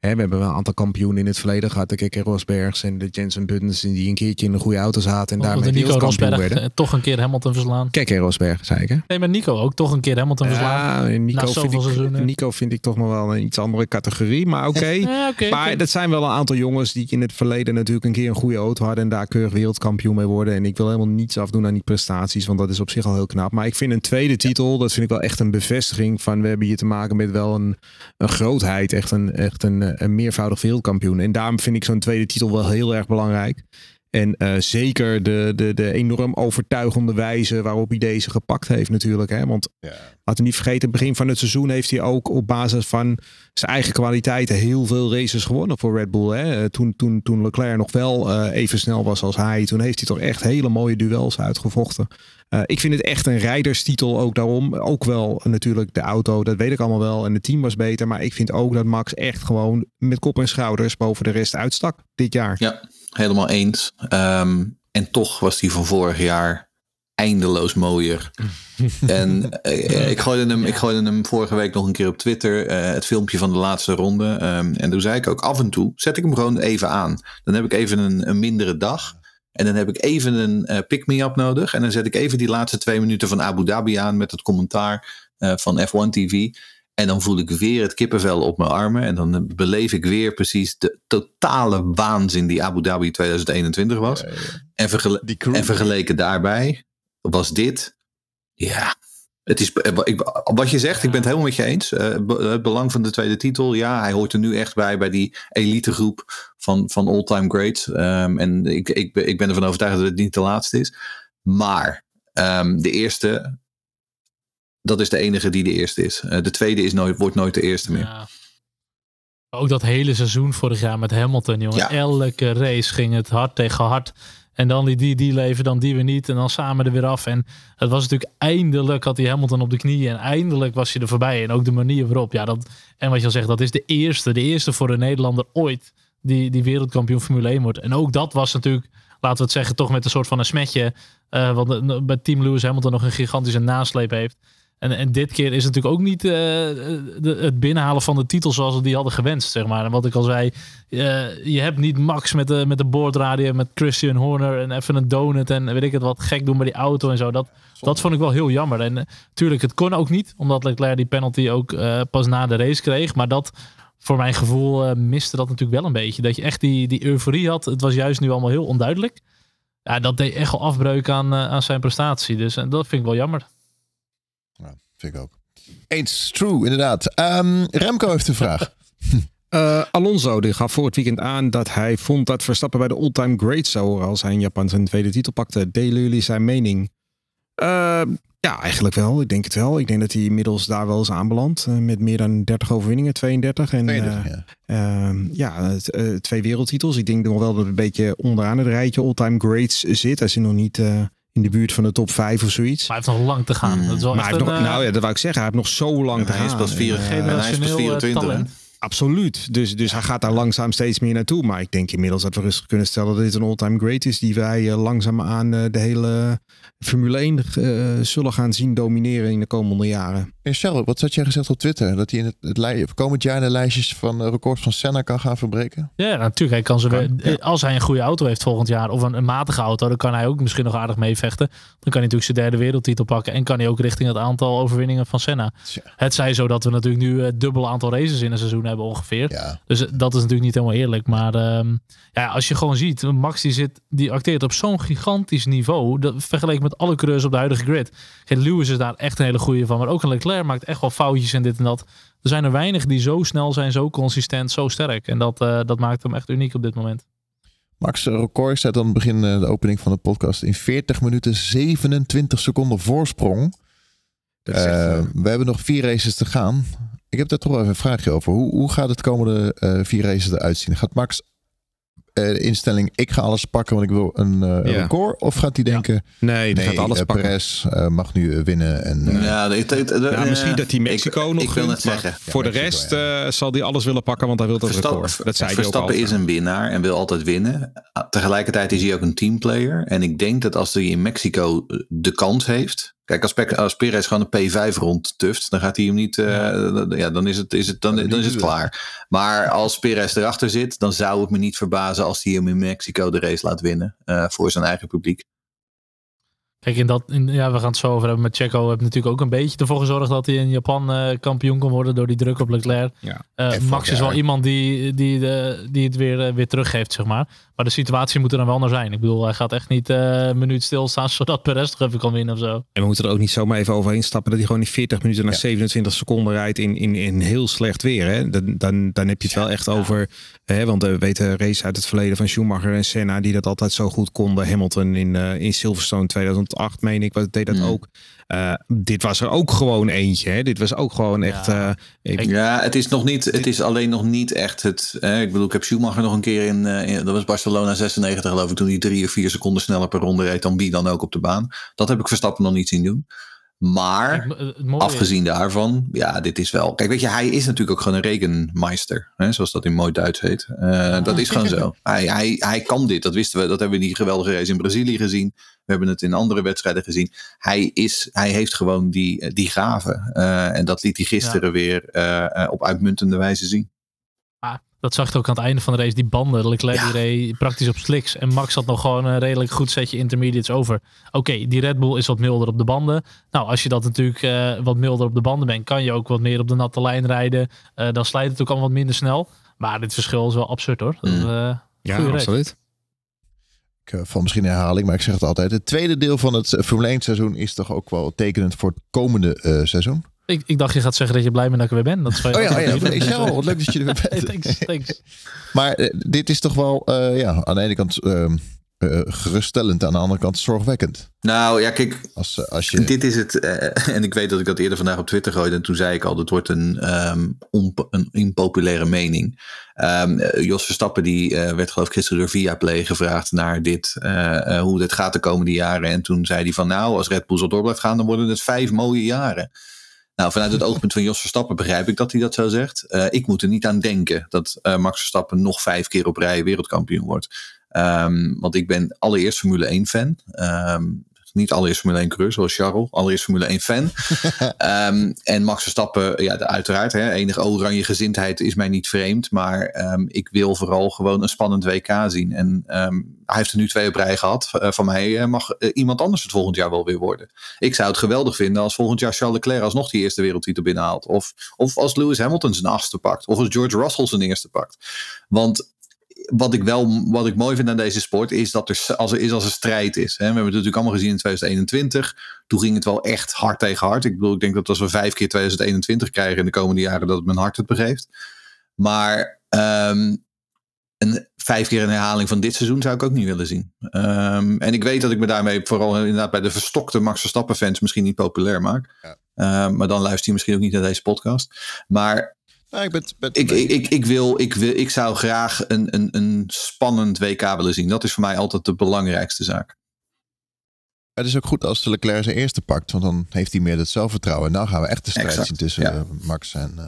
Hè, we hebben wel een aantal kampioenen in het verleden gehad. De Keke Rosbergs en de Jensen Buttons die een keertje in een goede auto zaten en daarmee de Nico wereldkampioen werden. eh, toch een keer Hamilton verslaan. Keke Rosberg, zei ik hè? Nee, maar Nico ook toch een keer Hamilton verslaan. Ja, Nico vind, zoveel ik, seizoenen. Nico vind ik toch nog wel een iets andere categorie, maar oké. Ja, maar dat zijn wel een aantal jongens die in het verleden natuurlijk een keer een goede auto hadden en daar keurig wereldkampioen mee worden. En ik wil helemaal niets afdoen aan die prestaties, want dat is op zich al heel knap. Maar ik vind een tweede titel, dat vind ik wel echt een bevestiging van we hebben hier te maken met wel een, een grootheid, echt een, echt een, een meervoudig wereldkampioen. En daarom vind ik zo'n tweede titel wel heel erg belangrijk. En eh, zeker de, de, de enorm overtuigende wijze waarop hij deze gepakt heeft natuurlijk. Hè? Want laten we niet vergeten, begin van het seizoen heeft hij ook op basis van zijn eigen kwaliteiten heel veel races gewonnen voor Red Bull. Hè? Eh, Toen, toen, toen Leclerc nog wel eh, even snel was als hij, toen heeft hij toch echt hele mooie duels uitgevochten. Ik vind het echt een rijderstitel ook daarom. Ook wel natuurlijk de auto, dat weet ik allemaal wel. En het team was beter. Maar ik vind ook dat Max echt gewoon met kop en schouders boven de rest uitstak dit jaar. Ja, helemaal eens. Ehm, en toch was die van vorig jaar eindeloos mooier. en eh, ik, gooide hem, ik gooide hem vorige week nog een keer op Twitter. eh, het filmpje van de laatste ronde. Ehm, en toen zei ik ook af en toe, zet ik hem gewoon even aan. Dan heb ik even een, een mindere dag. En dan heb ik even een eh, pick-me-up nodig. En dan zet ik even die laatste twee minuten van Abu Dhabi aan met het commentaar van F1 TV. En dan voel ik weer het kippenvel op mijn armen. En dan beleef ik weer precies de totale waanzin die Abu Dhabi 2021 was. En, vergele- en vergeleken daarbij was dit. Ja, het is, eh, ik, wat je zegt, ik ben het helemaal met je eens. Eh, het belang van de tweede titel. Ja, hij hoort er nu echt bij, bij die elitegroep van, van all-time greats. Ehm, en ik, ik, ben- ik ben ervan overtuigd dat het niet de laatste is. Maar ehm, de eerste, dat is de enige die de eerste is. Eh, de tweede is nooit, wordt nooit de eerste meer. Ja. Ook dat hele seizoen vorig jaar met Hamilton, jongen. Ja. Elke race ging het hard tegen hard. En dan die, die, die leven, dan die weer niet. En dan samen er weer af. En het was natuurlijk eindelijk had hij Hamilton op de knieën. En eindelijk was hij er voorbij. En ook de manier waarop. Ja, dat, en wat je al zegt, dat is de eerste. De eerste voor een Nederlander ooit. Die, die wereldkampioen Formule 1 wordt. En ook dat was natuurlijk, laten we het zeggen, toch met een soort van een smetje. eh want eh, bij Team Lewis Hamilton nog een gigantische nasleep heeft. En, en dit keer is het natuurlijk ook niet eh, de, het binnenhalen van de titel zoals we die hadden gewenst, zeg maar. En wat ik al zei, eh, je hebt niet Max met de, met de boordradio, met Christian Horner en even een donut en weet ik het wat gek doen bij die auto en zo. Dat, dat vond ik wel heel jammer. En natuurlijk, het kon ook niet, omdat Leclerc die penalty ook eh, pas na de race kreeg. Maar dat, voor mijn gevoel, eh, miste dat natuurlijk wel een beetje. Dat je echt die, die euforie had. Het was juist nu allemaal heel onduidelijk. Ja, dat deed echt wel afbreuk aan, eh, aan zijn prestatie. Dus dat vind ik wel jammer. Vind ik ook. Eens, true, inderdaad. Ehm, Remco heeft een vraag. Eh, Alonso die gaf voor het weekend aan dat hij vond dat Verstappen bij de all-time greats zou horen als hij in Japan zijn tweede titel pakte. Delen jullie zijn mening? Eh, ja, eigenlijk wel. Ik denk het wel. Ik denk dat hij inmiddels daar wel is aanbeland. eh, met meer dan 30 overwinningen, 32. En, 32, ja. Ehm, ja, twee wereldtitels. Ik denk nog wel dat het een beetje onderaan het rijtje all-time greats zit. Hij zit nog niet in de buurt van de top 5 of zoiets. Maar hij heeft nog lang te gaan. Dat is wel Maar hij echt heeft een, nog, eh, nou ja, dat wou ik zeggen. Hij heeft nog zo lang te Hij is gaan. pas vier- En, eh, en hij is pas generationeel, eh, 24. hè? talent. Absoluut. Dus, dus hij gaat daar langzaam steeds meer naartoe. Maar ik denk inmiddels dat we rustig kunnen stellen dat dit een all-time great is. Die wij uh, langzaam aan uh, de hele Formule 1 uh, zullen gaan zien domineren in de komende jaren. Charles, wat had jij gezegd op Twitter? Dat hij in het, komend jaar de lijstjes van uh, records van Senna kan gaan verbreken? Ja, natuurlijk. Hij kan ze weer, ja. Als hij een goede auto heeft volgend jaar, of een, een, matige auto, dan kan hij ook misschien nog aardig meevechten. Dan kan hij natuurlijk zijn derde wereldtitel pakken. En kan hij ook richting het aantal overwinningen van Senna. Ja. Het zij zo dat we natuurlijk nu het dubbel aantal races in een seizoen hebben ongeveer. Ja. Dus dat is natuurlijk niet helemaal eerlijk. Maar um, ja, als je gewoon ziet, Max die, zit, die acteert op zo'n gigantisch niveau. Dat, vergeleken met alle coureurs op de huidige grid. Lewis is daar echt een hele goede van. Maar ook een Leclerc maakt echt wel foutjes en dit en dat. Er zijn er weinig die zo snel zijn, zo consistent, zo sterk. En dat, uh, dat maakt hem echt uniek op dit moment. Max record staat aan het begin uh, de opening van de podcast in 40 minuten 27 seconden voorsprong. Uh, we hebben nog vier races te gaan. Ik heb daar toch even een vraagje over. Hoe, hoe gaat het komende uh, vier races eruit zien? Gaat Max uh, de instelling, ik ga alles pakken, want ik wil een uh, ja. record? Of gaat hij denken, ja. nee, die nee, gaat alles pakken. Perez mag nu winnen. En, ja, de, de, de, ja, misschien dat hij Mexico ik, nog ik wil gunt, het zeggen. Voor de rest uh, zal hij alles willen pakken, want hij wil dat Verstappen, record. Dat zei Verstappen ook is een winnaar en wil altijd winnen. Tegelijkertijd is hij ook een teamplayer. En ik denk dat als hij in Mexico de kans heeft, Kijk, als, Pe- als Perez gewoon een P5 rondtuft, dan gaat hij hem niet. eh, ja. dan is het, is het, dan, dan is het klaar. Maar als Perez erachter zit, dan zou het me niet verbazen als hij hem in Mexico de race laat winnen. eh, voor zijn eigen publiek. Kijk, in dat, in, ja, we gaan het zo over hebben met Checo. Heb natuurlijk ook een beetje ervoor gezorgd dat hij in Japan eh, kampioen kon worden door die druk op Leclerc. Ja. Max is wel iemand die, die, de, die het weer, weer teruggeeft, zeg maar. Maar de situatie moet er dan wel naar zijn. Ik bedoel, hij gaat echt niet eh, een minuut stilstaan zodat Perez nog even kan winnen of zo. En we moeten er ook niet zomaar even overheen stappen dat hij gewoon die 40 minuten naar Ja. 27 seconden rijdt in, in, in heel slecht weer. Hè? Dan, dan, dan heb je het wel echt over. Hè, want we weten race uit het verleden van Schumacher en Senna die dat altijd zo goed konden. Hamilton in, eh, in Silverstone 2008, meen ik, wat deed dat Mm. ook. Eh, dit was er ook gewoon eentje. Hè? Dit was ook gewoon echt. Ja. eh, ik- Ja, het is nog niet. Het is alleen nog niet echt het. eh, ik bedoel, ik heb Schumacher nog een keer in, eh, in- Dat was Barcelona 96, geloof ik. Toen hij drie of vier seconden sneller per ronde reed dan wie dan ook op de baan. Dat heb ik Verstappen nog niet zien doen. Maar. Afgezien daarvan, ja, dit is wel. Kijk, weet je, hij is natuurlijk ook gewoon een rekenmeister, hè, zoals dat in mooi Duits heet. Eh, dat is gewoon zo. Hij, hij, hij kan dit, dat wisten we. Dat hebben we in die geweldige race in Brazilië gezien. We hebben het in andere wedstrijden gezien. Hij, is, hij heeft gewoon die, die gave. Eh, en dat liet hij gisteren weer eh, eh, op uitmuntende wijze zien. Dat zag je ook aan het einde van de race. Die banden, Leclerc Ja. reed praktisch op slicks. En Max had nog gewoon een redelijk goed setje intermediates over. Oké, die Red Bull is wat milder op de banden. Nou, als je dat natuurlijk eh, wat milder op de banden bent, kan je ook wat meer op de natte lijn rijden. Eh, dan slijt het ook allemaal wat minder snel. Maar dit verschil is wel absurd hoor. Dat, Mm. eh, ja, absoluut. Ik val misschien in herhaling, maar ik zeg het altijd. Het tweede deel van het Formule 1 seizoen is toch ook wel tekenend voor het komende eh, seizoen. Ik, ik dacht je gaat zeggen dat je blij bent dat ik er weer ben. Dat is Oh ja, oh ja. Wat leuk dat je er weer Hey, bent. thanks, thanks. Maar eh, dit is toch wel eh, ja, aan de ene kant ehm, eh, geruststellend, aan de andere kant zorgwekkend. Nou ja, kijk, Als, als je... Dit is het, eh, en ik weet dat ik dat eerder vandaag op Twitter gooide. En toen zei ik al, dat wordt een, ehm, onpo- een impopulaire mening. Ehm, eh, Jos Verstappen die eh, werd geloof ik gisteren door Viaplay gevraagd naar dit, hoe dit gaat de komende jaren. En toen zei hij van nou, als Red Bull zo door blijft gaan, dan worden het vijf mooie jaren. Nou, vanuit het oogpunt van Jos Verstappen begrijp ik dat hij dat zo zegt. Eh, ik moet er niet aan denken dat eh, Max Verstappen nog vijf keer op rij wereldkampioen wordt. Ehm, want ik ben allereerst Formule 1 fan. Ehm, niet allereerst Formule 1 coureur zoals Charles. Allereerst Formule 1 fan. Ehm, en Max Verstappen, ja, de- uiteraard. Hè, enige oranje gezindheid is mij niet vreemd. Maar ehm, ik wil vooral gewoon een spannend WK zien. En ehm, hij heeft er nu twee op rij gehad. Eh, van mij eh, mag eh, iemand anders het volgend jaar wel weer worden. Ik zou het geweldig vinden als volgend jaar Charles Leclerc alsnog die eerste wereldtitel binnenhaalt. Of, of als Lewis Hamilton zijn achtste pakt. Of als George Russell zijn eerste pakt. Want wat ik wel wat ik mooi vind aan deze sport is dat er als er is als er strijd is. Hè. We hebben het natuurlijk allemaal gezien in 2021. Toen ging het wel echt hard tegen hard. Ik bedoel, ik denk dat als we vijf keer 2021 krijgen in de komende jaren, dat mijn hart het begeeft. Maar ehm, een, vijf keer een herhaling van dit seizoen zou ik ook niet willen zien. Ehm, en ik weet dat ik me daarmee vooral inderdaad bij de verstokte Max Verstappen fans misschien niet populair maak. Ja. Ehm, maar dan luister je misschien ook niet naar deze podcast. Maar Nou, ik ben, ben- ik, ik, ik, ik, wil, ik, wil, ik zou graag een, een, een spannend WK willen zien. Dat is voor mij altijd de belangrijkste zaak. Het is ook goed als de Leclerc zijn eerste pakt, want dan heeft hij meer het zelfvertrouwen. En dan gaan we echt de strijd Exact, zien tussen ja. eh, Max en, eh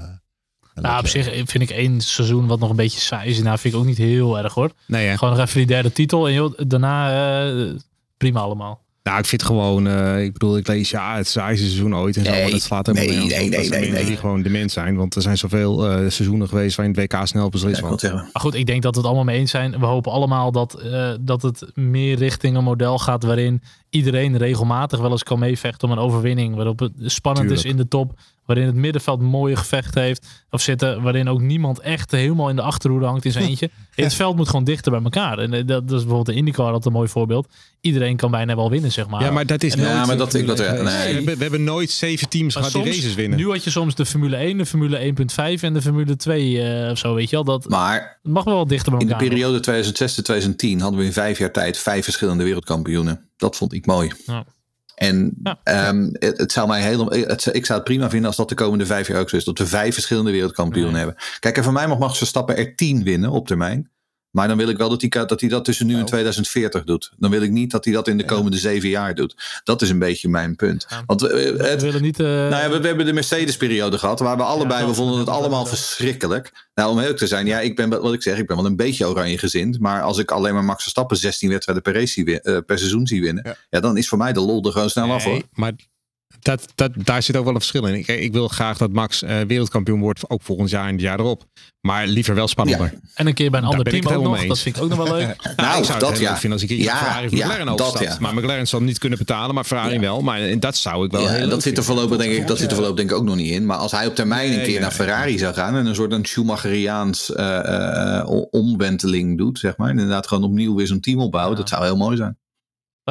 en Nou, op zich vind ik één seizoen wat nog een beetje saai is. Nou, vind ik ook niet heel erg hoor. Nee, hè? Gewoon nog even die derde titel. En joh, daarna eh, prima allemaal. Nou, ik vind gewoon, eh, ik bedoel, ik lees ja, het saaiste seizoen ooit en zo, Nee, maar dat slaat helemaal nee, nee. Dat nee, zijn nee, mensen nee. die gewoon dement zijn, want er zijn zoveel eh, seizoenen geweest waarin het WK snel Ja, beslist wordt. Maar goed, ik denk dat we het allemaal mee eens zijn. We hopen allemaal dat, eh, dat het meer richting een model gaat waarin iedereen regelmatig wel eens kan meevechten om een overwinning. Waarop het spannend is in de top. Waarin het middenveld mooie gevechten heeft. Of zitten. Waarin ook niemand echt helemaal in de achterhoede hangt in zijn eentje. Het veld moet gewoon dichter bij elkaar. En dat, dat is bijvoorbeeld de IndyCar altijd een mooi voorbeeld. Iedereen kan bijna wel winnen, zeg maar. Ja, maar dat is Ja, nooit maar een dat- ik- dat- nee. We, hebben, we hebben nooit zeven teams Maar gehad die races winnen. Nu had je soms de Formule 1, de Formule 1.5 en de Formule 2 eh, of zo, weet je wel. Dat Maar mag wel wat dichter bij in de elkaar. periode 2006-2010 hadden we in vijf jaar tijd vijf verschillende wereldkampioenen. Dat vond ik mooi. Ja. En Ja. ehm, het, het zou mij helemaal. Het, ik zou het prima vinden als dat de komende vijf jaar ook zo is. Dat we vijf verschillende wereldkampioenen Nee. hebben. Kijk, en voor mij mag Max Verstappen er tien winnen op termijn. Maar dan wil ik wel dat hij, dat, hij dat tussen nu en Nou. 2040 doet. Dan wil ik niet dat hij dat in de komende zeven jaar doet. Dat is een beetje mijn punt. Want eh, We het, willen niet... eh, nou ja, we, we hebben de Mercedes-periode gehad, waar we allebei, we vonden het allemaal verschrikkelijk. Nou, om eerlijk te zijn, ja, ik ben, wat ik zeg, ik ben wel een beetje oranje gezind. Maar als ik alleen maar Max Verstappen 16 wedstrijden per, race eh, per seizoen zie winnen, ja. Dan is voor mij de lol er gewoon snel af hoor. Maar Dat, dat, daar zit ook wel een verschil in. Ik, ik wil graag dat Max uh, wereldkampioen wordt, ook volgend jaar en het jaar erop. Maar liever wel spannender. Ja. En een keer bij een ander team ook nog. Dat vind ik ook nog wel leuk. nou, ik zou dat ja. vinden als ik ja, Ferrari McLaren overstap. Ja. Maar McLaren zal niet kunnen betalen, maar Ferrari wel. Maar dat zou ik wel heel dat zit er voorlopig denk ik, dat zit er voorlopig denk ik ook nog niet in. Maar als hij op termijn een keer naar Ferrari zou gaan en een soort een Schumacheriaans uh, uh, omwenteling doet, zeg maar. En inderdaad gewoon opnieuw weer zo'n team opbouwen. Dat zou heel mooi zijn.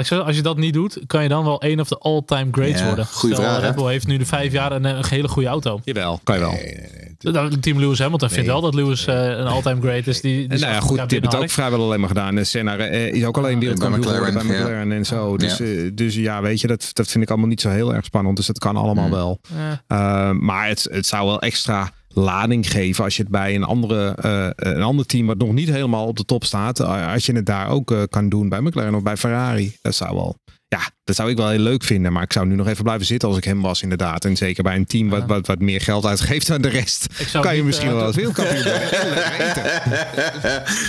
Als je dat niet doet, kan je dan wel een of de all-time greats worden. Goeie Stel, vraag. Red Bull heeft nu de vijf jaar een, een hele goede auto. Jawel, kan je wel. Nee, Team Lewis Hamilton nee. vindt wel dat Lewis uh, een all-time great is. Die, die nou ja, goed, die hebben het ook vrijwel alleen maar gedaan. Senna uh, is ook alleen wereldkampioen geworden bij McLaren ja. en zo. Dus ja. Uh, dus ja, weet je, dat, dat vind ik allemaal niet zo heel erg spannend. Dus dat kan allemaal mm. wel. Ja. maar het, het zou wel extra lading geven als je het bij een, andere, uh, een ander team wat nog niet helemaal op de top staat, als je het daar ook uh, kan doen bij McLaren of bij Ferrari. Dat zou wel ja, dat zou ik wel heel leuk vinden. Maar ik zou nu nog even blijven zitten als ik hem was, inderdaad. En zeker bij een team wat, wat, wat meer geld uitgeeft dan de rest. kan je misschien uh, wel als wereldkampioen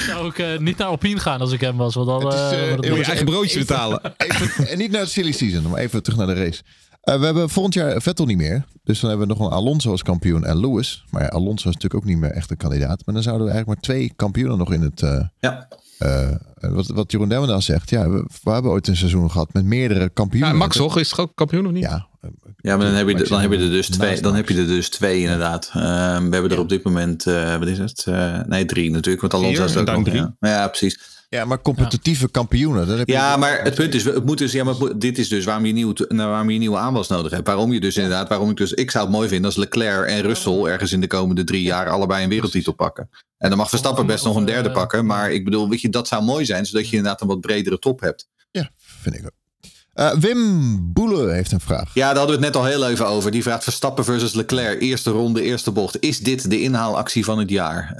zou ik uh, niet naar Alpine gaan als ik hem was. Want dan uh, uh, je eigen broodje betalen. Even, en niet naar de silly season, maar even terug naar de race. Uh, we hebben volgend jaar Vettel niet meer. Dus dan hebben we nog een Alonso als kampioen en Lewis. Maar ja, Alonso is natuurlijk ook niet meer echt een kandidaat. Maar dan zouden we eigenlijk maar twee kampioenen nog in het... Uh, ja. Uh, wat, wat Jeroen Demmen dan zegt. Ja, we, we, hebben ooit een seizoen gehad met meerdere kampioenen. Ja, Max toch? Is het ook kampioen of niet? Ja. Ja, maar dan heb je, de, dan heb je er dus twee. Dan heb je er dus twee inderdaad. Uh, we hebben er op dit moment, uh, wat is het? Uh, nee, drie natuurlijk. Want Alonso is ook nog. Drie. Ja. ja, precies. Ja, maar competitieve ja. kampioenen. Dan heb ja, maar het punt is, het moet dus, ja, maar dit is dus waarom je, nieuw, waarom je nieuwe aanwas nodig hebt. Waarom je dus inderdaad, waarom ik dus, ik zou het mooi vinden als Leclerc en Russell ergens in de komende drie jaar allebei een wereldtitel pakken. En dan mag Verstappen best nog een derde pakken. Maar ik bedoel, weet je, dat zou mooi zijn, zodat je inderdaad een wat bredere top hebt. Ja, vind ik ook. Uh, Wim Boele heeft een vraag. Ja, daar hadden we het net al heel even over. Die vraagt Verstappen versus Leclerc. Eerste ronde, eerste bocht. Is dit de inhaalactie van het jaar?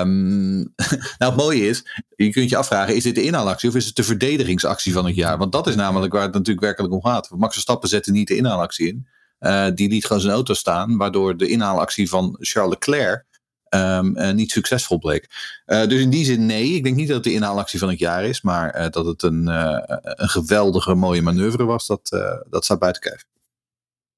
Um, nou, het mooie is, je kunt je afvragen, is dit de inhaalactie of is het de verdedigingsactie van het jaar? Want dat is namelijk waar het natuurlijk werkelijk om gaat. Max Verstappen zette niet de inhaalactie in. Uh, die liet gewoon zijn auto staan, waardoor de inhaalactie van Charles Leclerc um, uh, niet succesvol bleek. Uh, dus in die zin nee, ik denk niet dat het de inhaalactie van het jaar is, maar uh, dat het een, een geweldige mooie manoeuvre was, dat, dat staat buiten kijf.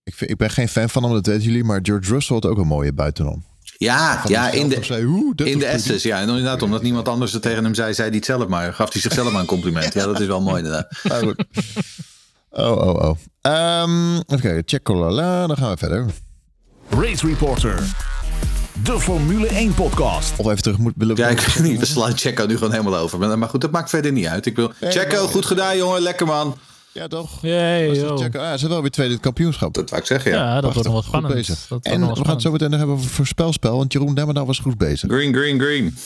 Ik, vind, ik ben geen fan van hem, dat weten jullie, maar George Russell had ook een mooie buitenom. Ja, ja in de, zei, in de Estes. Ja, en inderdaad, omdat niemand anders het tegen hem zei, zei hij het zelf maar. Gaf hij zichzelf maar een compliment. Ja, dat is wel mooi inderdaad. Oh, oh, oh. Um, even kijken, check dan gaan we verder. Race Reporter de Formule 1 podcast. Of even terug moet willen. Ja, ik weet niet. We slaan Checo nu gewoon helemaal over. Maar, maar goed, dat maakt verder niet uit. Ik wil. Checo, goed gedaan, jongen. Lekker man. Ja, toch? Ah, ze wel weer tweede kampioenschap. Dat wou ik zeggen, ja. Ja, dat wordt nog wel spannend. Bezig. Dat en we gaan het zo meteen nog hebben over voorspelspel. Want Jeroen Demmerdaal was goed bezig. Green, green, green.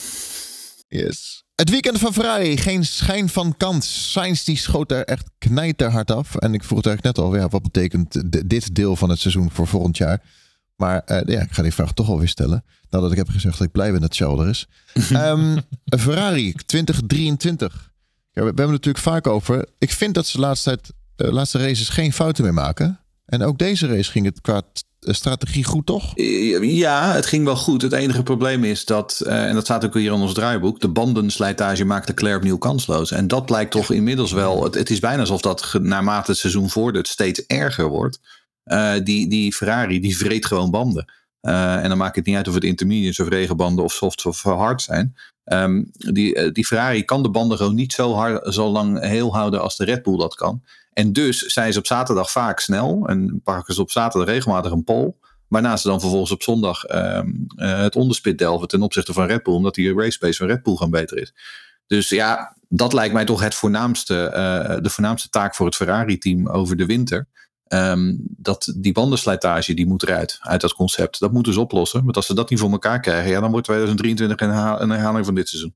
Yes. Het weekend van Ferrari, geen schijn van kans. Sainz die schoot er echt knijterhard af. En ik vroeg het eigenlijk net al, ja, wat betekent dit deel van het seizoen voor volgend jaar? Maar uh, ja, ik ga die vraag toch alweer stellen. Nadat ik heb gezegd dat ik blij ben dat Charles is. um, Ferrari 2023. Ja, we, hebben het natuurlijk vaak over. Ik vind dat ze de laatste, tijd, uh, laatste races geen fouten meer maken. En ook deze race ging het qua strategie goed, toch? Ja, het ging wel goed. Het enige probleem is dat, uh, en dat staat ook hier in ons draaiboek, de bandenslijtage maakt Leclerc opnieuw kansloos. En dat blijkt toch inmiddels wel, het, het is bijna alsof dat naarmate het seizoen vordert steeds erger wordt. Uh, die, die Ferrari die vreet gewoon banden. Uh, en dan maakt het niet uit of het intermediates of regenbanden of soft of hard zijn. Um, die, uh, die Ferrari kan de banden gewoon niet zo, hard, zo lang heel houden als de Red Bull dat kan. En dus zijn ze op zaterdag vaak snel en pakken ze op zaterdag regelmatig een pole. Waarna ze dan vervolgens op zondag um, het onderspit delven ten opzichte van Red Bull, omdat die race van Red Bull gewoon beter is. Dus ja, dat lijkt mij toch het voornaamste, de voornaamste taak voor het Ferrari-team over de winter. Um, dat die bandenslijtage die moet eruit, uit dat concept. Dat moeten ze oplossen. Want als ze dat niet voor elkaar krijgen, ja, dan wordt 2023 een, herhaling van dit seizoen.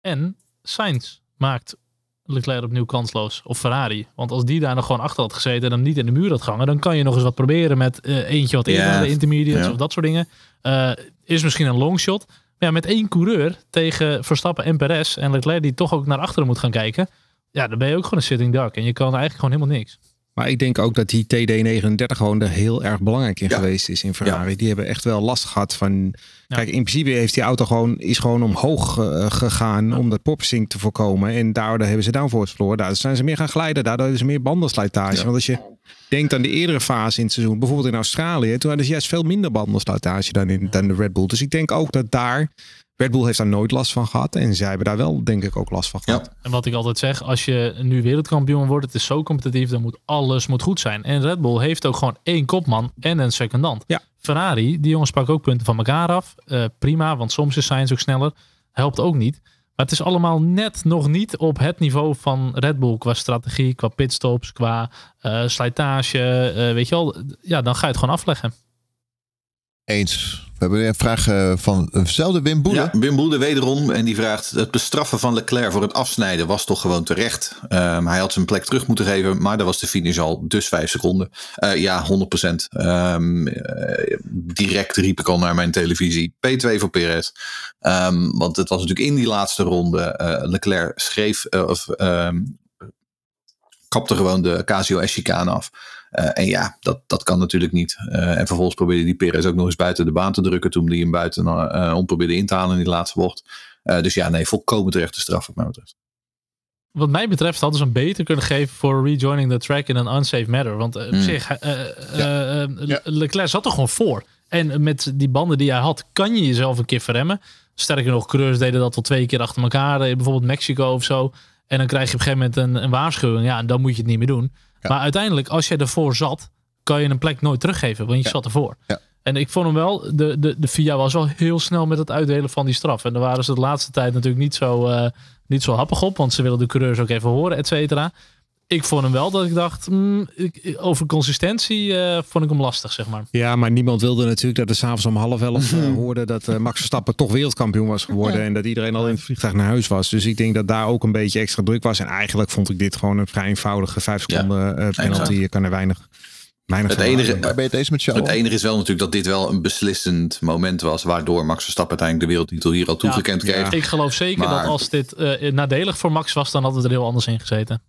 En Sainz maakt Leclerc opnieuw kansloos. Of Ferrari. Want als die daar nog gewoon achter had gezeten en hem niet in de muur had gehangen, dan kan je nog eens wat proberen met uh, eentje wat eerder de intermediates of dat soort dingen. Uh, is misschien een longshot. Maar ja, met één coureur tegen Verstappen en Perez en Leclerc die toch ook naar achteren moet gaan kijken. Ja, dan ben je ook gewoon een sitting duck. En je kan eigenlijk gewoon helemaal niks. Maar ik denk ook dat die TD39 gewoon er heel erg belangrijk in geweest is in Ferrari. Die hebben echt wel last gehad van. Kijk, in principe heeft die auto gewoon, is gewoon omhoog uh, gegaan om dat popsync te voorkomen. En daardoor hebben ze downforce verloren. Daardoor zijn ze meer gaan glijden. Daardoor hebben ze meer bandenslijtage. Want als je denkt aan de eerdere fase in het seizoen, bijvoorbeeld in Australië, toen hadden ze juist veel minder bandensluitage dan, in, dan de Red Bull. Dus ik denk ook dat daar, Red Bull heeft daar nooit last van gehad. En zij hebben daar wel, denk ik, ook last van gehad. Ja. En wat ik altijd zeg, als je nu wereldkampioen wordt, het is zo competitief, dan moet alles moet goed zijn. En Red Bull heeft ook gewoon één kopman en een secondant. Ja. Ferrari, die jongens pakken ook punten van elkaar af. Eh, prima, want soms is Sainz ook sneller. Helpt ook niet. Maar het is allemaal net nog niet op het niveau van Red Bull qua strategie, qua pitstops, qua eh, slijtage. eh, weet je wel, ja, dan ga je het gewoon afleggen. Eens. We hebben een vraag eh, van eenzelfde Wim Boele. Ja, Wim Boelde wederom. En die vraagt: Het bestraffen van Leclerc voor het afsnijden was toch gewoon terecht. Ehm, hij had zijn plek terug moeten geven, maar daar was de finish al, dus vijf seconden. Eh, ja, 100%. Ehm, eh, direct riep ik al naar mijn televisie: P2 voor Perez. Ehm, want het was natuurlijk in die laatste ronde. eh, Leclerc schreef, of kapte gewoon de KCO-chicane af. Eh, en ja, dat, dat kan natuurlijk niet. Eh, en vervolgens probeerde die Perez ook nog eens buiten de baan te drukken. Toen die hem buiten eh, om probeerde in te halen in die laatste bocht. Eh, dus ja, nee, volkomen terecht de straf wat mij betreft. Wat mij betreft hadden ze hem beter kunnen geven voor rejoining the track in een unsafe matter. Want op Hmm. zich, eh, eh, eh, Ja. Leclerc zat er gewoon voor. En met die banden die hij had, kan je jezelf een keer verremmen. Sterker nog, coureurs deden dat wel twee keer achter elkaar. Bijvoorbeeld Mexico of zo. En dan krijg je op een gegeven moment een, een waarschuwing. Ja, en dan moet je het niet meer doen. Maar uiteindelijk, als je ervoor zat, kan je een plek nooit teruggeven. Want je zat ervoor. En ik vond hem wel, de, de, de FIA was wel heel snel met het uitdelen van die straf. En daar waren ze de laatste tijd natuurlijk niet zo, eh, niet zo happig op. Want ze willen de coureurs ook even horen, et cetera. Ik vond hem wel dat ik dacht, mm, ik, over consistentie eh, vond ik hem lastig, zeg maar. Ja, maar niemand wilde natuurlijk dat we s'avonds om half elf eh, hoorden dat eh, Max Verstappen toch wereldkampioen was geworden. En dat iedereen al in het vliegtuig naar huis was. Dus ik denk dat daar ook een beetje extra druk was. En eigenlijk vond ik dit gewoon een vrij eenvoudige vijf Ja, seconden eh, penalty. Je kan er weinig, weinig Het enige- het eens met jou? Het enige is wel natuurlijk dat dit wel een beslissend moment was. Waardoor Max Verstappen uiteindelijk de wereldtitel hier al toegekend ja. kreeg. Ik geloof zeker Maar- dat als dit eh, nadelig voor Max was, dan had het er heel anders in gezeten.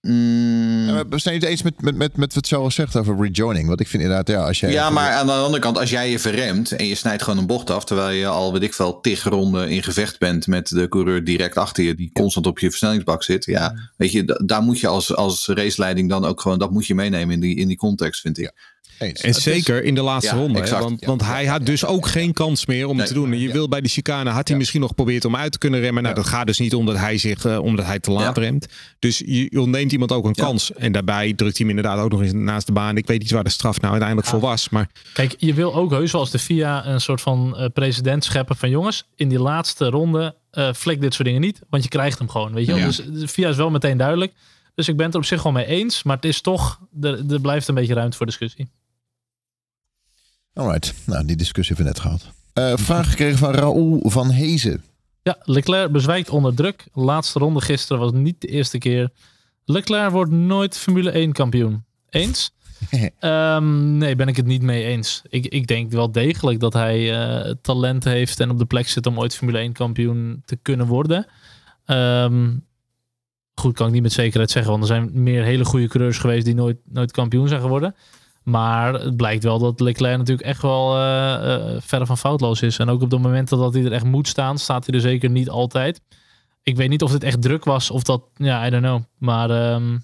Mm, we zijn het eens met, met, met, met wat Charles zegt over rejoining. Want ik vind inderdaad, ja, als jij... Ja, maar aan de andere kant, als jij je verremt en je snijdt gewoon een bocht af, terwijl je al, weet ik veel, tig ronden in gevecht bent met de coureur direct achter je, die constant op je versnellingsbak zit. Ja, weet je, da- daar moet je als, als raceleiding dan ook gewoon, dat moet je meenemen in die, in die context, vind ik. Eens. En Het is- zeker in de laatste Ja, ronde. exact. want Ja, want ja, hij had ja, dus ja, ook ja. geen kans meer om Nee. het te doen. En je Ja. wil bij de chicane, had hij Ja. misschien nog geprobeerd om uit te kunnen remmen. Nou, Ja. dat gaat dus niet omdat hij, zich, eh, omdat hij te laat Ja. remt. Dus je, je ontneemt iemand ook een Ja. kans. En daarbij drukt hij hem inderdaad ook nog eens naast de baan. Ik weet niet waar de straf nou uiteindelijk voor was. Maar Kijk, je wil ook heus wel als de FIA een soort van eh president scheppen van jongens, in die laatste ronde eh flik dit soort dingen niet, want je krijgt hem gewoon, weet je wel. Ja. Dus de FIA is wel meteen duidelijk. Dus ik ben het er op zich wel mee eens, maar het is toch, er, er blijft een beetje ruimte voor discussie. Alright, nou die discussie hebben we net gehad. Eh, vraag gekregen van Raoul van Hezen. Ja, Leclerc bezwijkt onder druk. Laatste ronde gisteren was niet de eerste keer. Leclerc wordt nooit Formule 1 kampioen. Eens? Ehm, nee, ben ik het niet mee eens. Ik, ik denk wel degelijk dat hij eh, talent heeft en op de plek zit om ooit Formule 1 kampioen te kunnen worden. Ehm, goed, kan ik niet met zekerheid zeggen, want er zijn meer hele goede coureurs geweest die nooit, nooit kampioen zijn geworden. Maar het blijkt wel dat Leclerc natuurlijk echt wel eh eh, verre van foutloos is. En ook op de momenten dat hij er echt moet staan, staat hij er zeker niet altijd. Ik weet niet of dit echt druk was of dat, ja, I don't know. Maar ehm,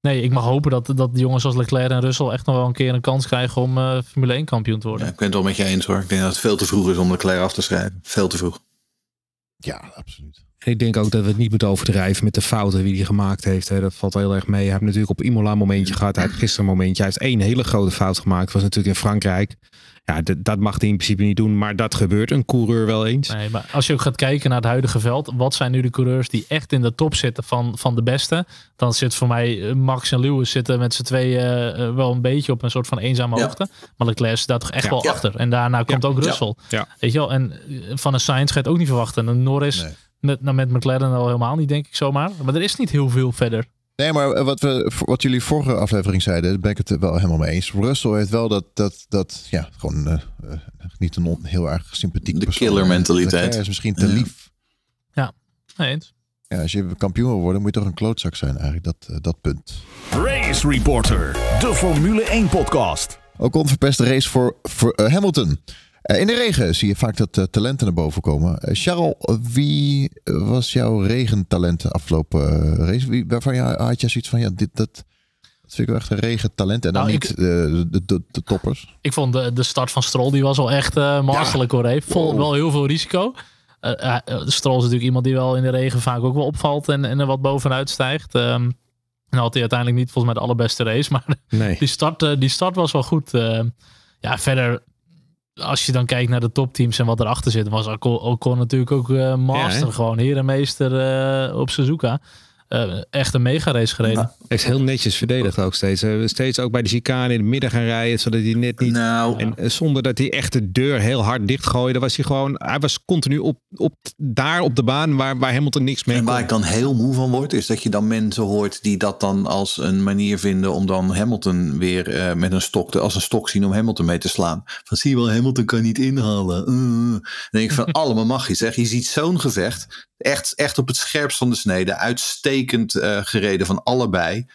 nee, ik mag hopen dat, dat jongens als Leclerc en Russell echt nog wel een keer een kans krijgen om eh, Formule 1 kampioen te Ja, worden. ik ben het wel met je eens hoor. Ik denk dat het veel te vroeg is om Leclerc af te schrijven. Veel te vroeg. Ja, absoluut. Ik denk ook dat we het niet moeten overdrijven met de fouten die hij gemaakt heeft. Hè. Dat valt heel erg mee. Hij heeft natuurlijk op Imola een momentje gehad. Hij heeft gisteren een momentje. Hij heeft één hele grote fout gemaakt. Dat was natuurlijk in Frankrijk. Ja, dat mag hij in principe niet doen. Maar dat gebeurt een coureur wel eens. Nee, maar als je ook gaat kijken naar het huidige veld, wat zijn nu de coureurs die echt in de top zitten van, van de beste? Dan zit voor mij eh, Max en Lewis zitten met z'n tweeën eh, eh, wel een beetje op een soort van eenzame Ja. hoogte. Maar Leclerc is daar toch echt Ja. wel Ja. achter. En daarna komt ook. Russell. Ja. Weet je wel? En van een Sainz ga je het ook niet verwachten. En een Norris Nee. Met, nou, met McLaren al helemaal niet, denk ik zomaar. Maar er is niet heel veel verder. Nee, maar eh, wat, we, wat jullie vorige aflevering zeiden, daar ben ik het wel helemaal mee eens. Russell heeft wel dat, dat, dat ja, gewoon eh, eh, niet een on- heel erg sympathiek De persoon. killer mentaliteit. Leclerc is misschien te Ja. lief. Nee, eens. Ja, als je kampioen wil worden, moet je toch een klootzak zijn eigenlijk, dat, dat punt. Race Reporter, de Formule 1 podcast. Ook onverpeste race voor, voor Hamilton. Eh, in de regen zie je vaak dat eh, talenten naar boven komen. Eh, Charles, wie was jouw regentalent de afgelopen race? Wie, waarvan je, had je zoiets van, ja, dit, dat, Dat vind ik wel echt een regentalent. En dan Nou, niet ik- de, de, toppers. Ik vond de, de start van Stroll, die was wel echt masterlijk hoor. Heeft vol, Wow. wel heel veel risico. Stroll is natuurlijk iemand die wel in de regen vaak ook wel opvalt en, en er wat bovenuit stijgt. Ehm nou had hij uiteindelijk niet volgens mij de allerbeste race, maar Nee. die start, die start was wel goed. Eh, ja, verder, als je dan kijkt naar de topteams en wat erachter zit, was Ocon, Ocon natuurlijk ook eh, master. Ja, gewoon herenmeester eh, op Suzuka. Eh, echt een mega race gereden. Nou, Hij is heel netjes verdedigd ook steeds. Eh, Steeds ook bij de chicane in het midden gaan rijden, zodat hij net niet... Nou, En eh, zonder dat hij echt de deur heel hard dichtgooide, was hij gewoon... Hij was continu op, op, daar op de baan waar, waar Hamilton niks mee En waar kon. ik dan heel moe van word, is dat je dan mensen hoort die dat dan als een manier vinden om dan Hamilton weer eh, met een stok, te, als een stok zien om Hamilton mee te slaan. Van zie je wel, Hamilton kan niet inhalen. Uh. Dan denk ik van allemaal mag je zeg. Je ziet zo'n gevecht, echt, echt op het scherpst van de snede, uitstekend eh, gereden van allebei.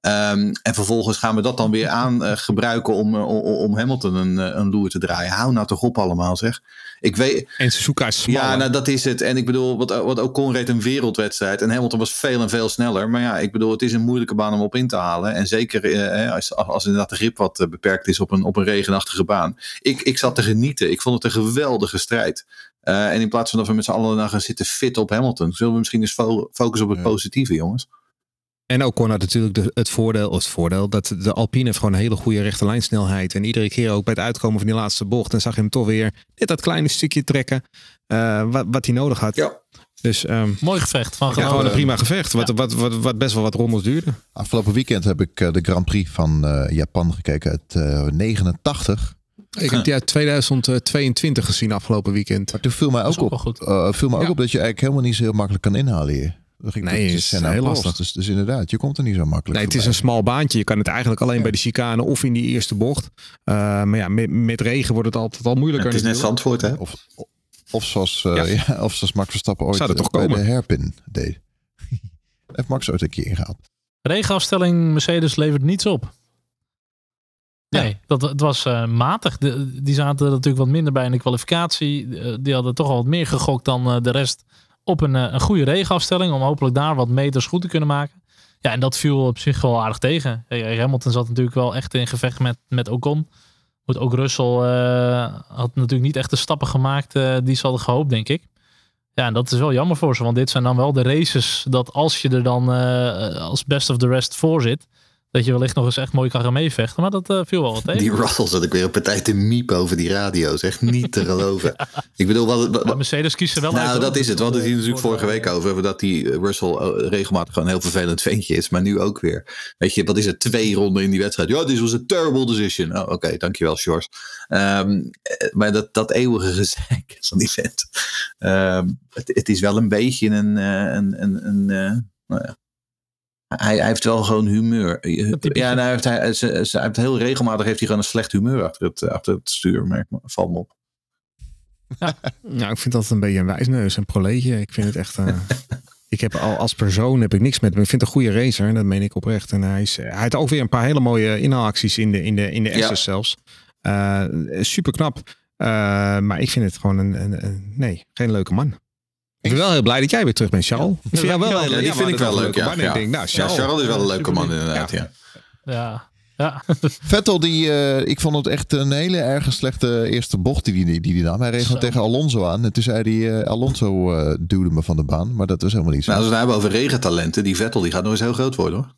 Ehm, en vervolgens gaan we dat dan weer aan eh, gebruiken om, eh, om, om Hamilton een, een loer te draaien. Hou nou toch op allemaal zeg. Ik weet, En Suzuka is smal. ja, nou dat is het. En ik bedoel, wat, wat Ocon reed een wereldwedstrijd. En Hamilton was veel en veel sneller. Maar ja, ik bedoel, het is een moeilijke baan om op in te halen. En zeker eh, als, als inderdaad de grip wat beperkt is op een, op een regenachtige baan. Ik, ik zat te genieten. Ik vond het een geweldige strijd. Eh, en in plaats van dat we met z'n allen nou gaan zitten fit op Hamilton, zullen we misschien eens fo- focussen op het Ja. positieve, jongens. En Ocon had natuurlijk de, het, voordeel, het voordeel dat de Alpine heeft gewoon een hele goede rechte lijnsnelheid. En iedere keer ook bij het uitkomen van die laatste bocht, dan zag je hem toch weer net dat kleine stukje trekken eh, wat, wat hij nodig had. Ja. Dus ehm, Mooi gevecht van ja, gewoon een prima gevecht, wat, wat, wat, wat best wel wat rondes duurde. Afgelopen weekend heb ik eh, de Grand Prix van eh, Japan gekeken. Het eh 89. Ik heb die uit 2022 gezien afgelopen weekend. Maar toen viel mij ook ook op, goed. eh, viel mij ook Ja. op dat je eigenlijk helemaal niet zo heel makkelijk kan inhalen hier. Ik Nee, het is heel lastig. Dus, dus inderdaad, je komt er niet zo makkelijk Nee, het is een smal baantje. Je kan het eigenlijk alleen bij de chicane of in die eerste bocht. Eh, maar ja, met, met regen wordt het altijd al moeilijker. Het is net. Zandvoort, hè? Of, of, zoals, eh, Ja. ja. of zoals Max Verstappen ooit Zou er toch bij komen? de hairpin deed. Heeft Max ooit een keer ingehaald. Regenafstelling Mercedes levert niets op. Ja. Nee, dat, het was eh, matig. Die zaten er natuurlijk wat minder bij in de kwalificatie. Eh, die hadden toch al wat meer gegokt dan eh, de rest op een, een goede regenafstelling. Om hopelijk daar wat meters goed te kunnen maken. Ja, en dat viel op zich wel aardig tegen. Hamilton zat natuurlijk wel echt in gevecht met, met Ocon. Moet ook Russell had natuurlijk niet echt de stappen gemaakt die ze hadden gehoopt, denk ik. Ja, en dat is wel jammer voor ze. Want dit zijn dan wel de races dat als je er dan als best of the rest voor zit, dat je wellicht nog eens echt mooi kan gaan meevechten. Maar dat eh, viel wel wat tegen. Die Russell zat ik weer een partij te miep over die radio's. Echt niet te geloven. Ik bedoel, wat, wat- Mercedes kiest er wel uit. Nou, dat is het. Want het hier eh, natuurlijk vorige week over. Dat die eh, Russell eh, regelmatig gewoon een heel vervelend ventje is. Maar nu ook weer. Weet je, wat is het? Twee ronden in die wedstrijd. Ja, dit was een terrible decision. Oh, Oké, dankjewel, Sjors. Ehm, eh, maar dat, dat eeuwige gezeik van die vent. Ehm, het, het is wel een beetje een... eh, een, een, een eh, nou ja. Hij, hij heeft wel gewoon humeur. typische. Ja, nou, hij, heeft, hij, ze- ze- hij heeft heel regelmatig heeft hij gewoon een slecht humeur achter het, achter het stuur. Merk me, valt me op. Nou, ik vind dat een beetje een wijsneus, een proleetje. Ik vind het echt. eh, ik heb al als persoon heb ik niks met hem. Ik vind het een goede racer, en dat meen ik oprecht. En hij, is, hij had ook weer een paar hele mooie inhaalacties in de, in de, in de Ja. S's zelfs. super knap. maar ik vind het gewoon een, een, een- nee, geen leuke man. Ik ben wel heel blij dat jij weer terug bent, Charles. Ik vind jou wel Ja, heel Ja, die ja, vind ik wel leuk. Ja, man. ja. Ik denk, nou, Ja, Charles, Charles is wel een leuke man inderdaad. Ja. Ja. Ja, ja. Vettel, die, eh, ik vond het echt een hele erg slechte eerste bocht die hij die, die nam. Hij Zo. tegen Alonso aan. En toen zei hij, eh, Alonso eh duwde me van de baan. Maar dat was helemaal niet zo. Nou, als we het hebben over regentalenten, die Vettel die gaat nog eens heel groot worden hoor.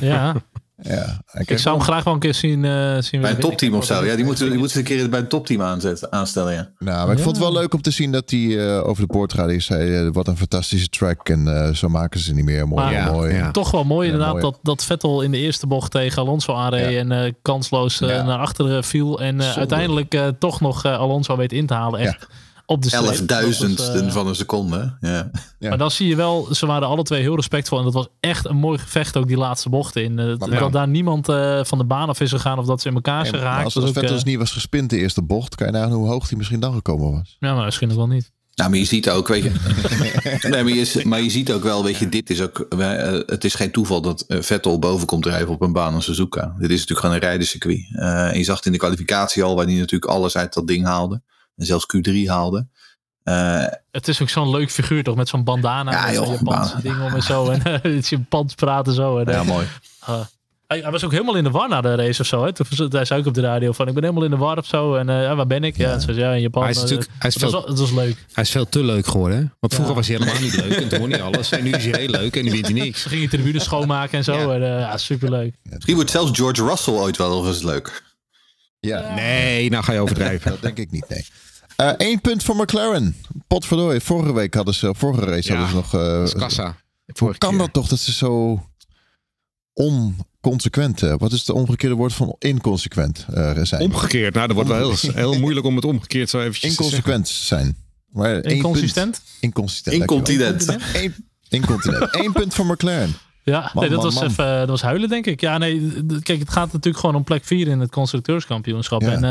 ja. ja, Ik zou hem graag wel een keer zien. eh zien Bij een topteam of zo. Ja, die moeten, die moeten ze een keer bij een topteam aanzetten, aanstellen. Ja. Nou, maar ik vond het wel leuk om te zien dat hij eh, over de boord gaat. Hij zei, eh, wat een fantastische track. En eh, zo maken ze niet meer. Mooi, Maar- ja, mooi. ja. Toch wel mooi Ja, inderdaad mooi. Dat, dat Vettel in de eerste bocht tegen Alonso aanreed Ja. en eh, kansloos eh, Ja. naar achteren viel. En eh, uiteindelijk eh, toch nog eh, Alonso weet in te halen. Echt op de Elfduizendsten eh, van een seconde. Ja. Ja. Maar dan zie je wel, ze waren alle twee heel respectvol. En dat was echt een mooi gevecht, ook die laatste bochten in. Eh, dat, ja. daar niemand eh, van de baan af is gegaan of dat ze in elkaar zijn geraakt. als ook, Vettel dus niet was gespind de eerste bocht, kan je nagaan hoe hoog hij misschien dan gekomen was. ja, maar misschien ook wel niet. Nou, maar je ziet ook, weet je. nee, maar, je, maar je ziet ook wel, weet je, dit is ook. het is geen toeval dat Vettel boven komt drijven op een baan als Suzuka. Dit is natuurlijk gewoon een rijdencircuit. Eh en je zag het in de kwalificatie al, waar hij natuurlijk alles uit dat ding haalde. En zelfs Q3 haalde. Eh, Het is ook zo'n leuk figuur toch? Met zo'n bandana. Ja, met zo'n joh, Japanse ding om en zo. En uh, iets Japans praten zo. En, ja, eh, mooi. ah. hij, hij was ook helemaal in de war na de race of zo. Hè? Toen hij zei ook op de radio van ik ben helemaal in de war of zo. En eh, ja, waar ben ik? Ja, het was, ja in Japan. Hij is eh, natuurlijk- hij is het, was, het was leuk. Hij is veel te leuk geworden. Hè? Want vroeger Ja. was hij helemaal niet leuk. En toen won hij alles. En nu is hij heel leuk. En nu wint hij niks. Ze gingen tribune schoonmaken en zo. Ja. En, eh, ja, superleuk. Misschien wordt zelfs George Russell ooit wel eens leuk. Ja, Nee, nou ga je overdrijven. dat denk ik niet, nee. Eén punt voor McLaren. Potverdorie. Vorige week hadden ze, vorige race Ja, hadden ze nog... eh, Dat is kassa. Hoe kan dat toch dat ze zo onconsequent... eh, wat is het omgekeerde woord van inconsequent eh, zijn? Omgekeerd. Nou, dat wordt wel heel, heel moeilijk om het omgekeerd zo eventjes te zeggen. Inconsequent zijn. Maar Inconsistent? punt- Inconsistent. Incontinent. Incontinent. Eén punt voor McLaren. Ja, Man, nee, dat, man, was man. Even, eh, dat was huilen, denk ik. Ja, nee, kijk, het gaat natuurlijk gewoon om plek 4 in het constructeurskampioenschap. Ja. En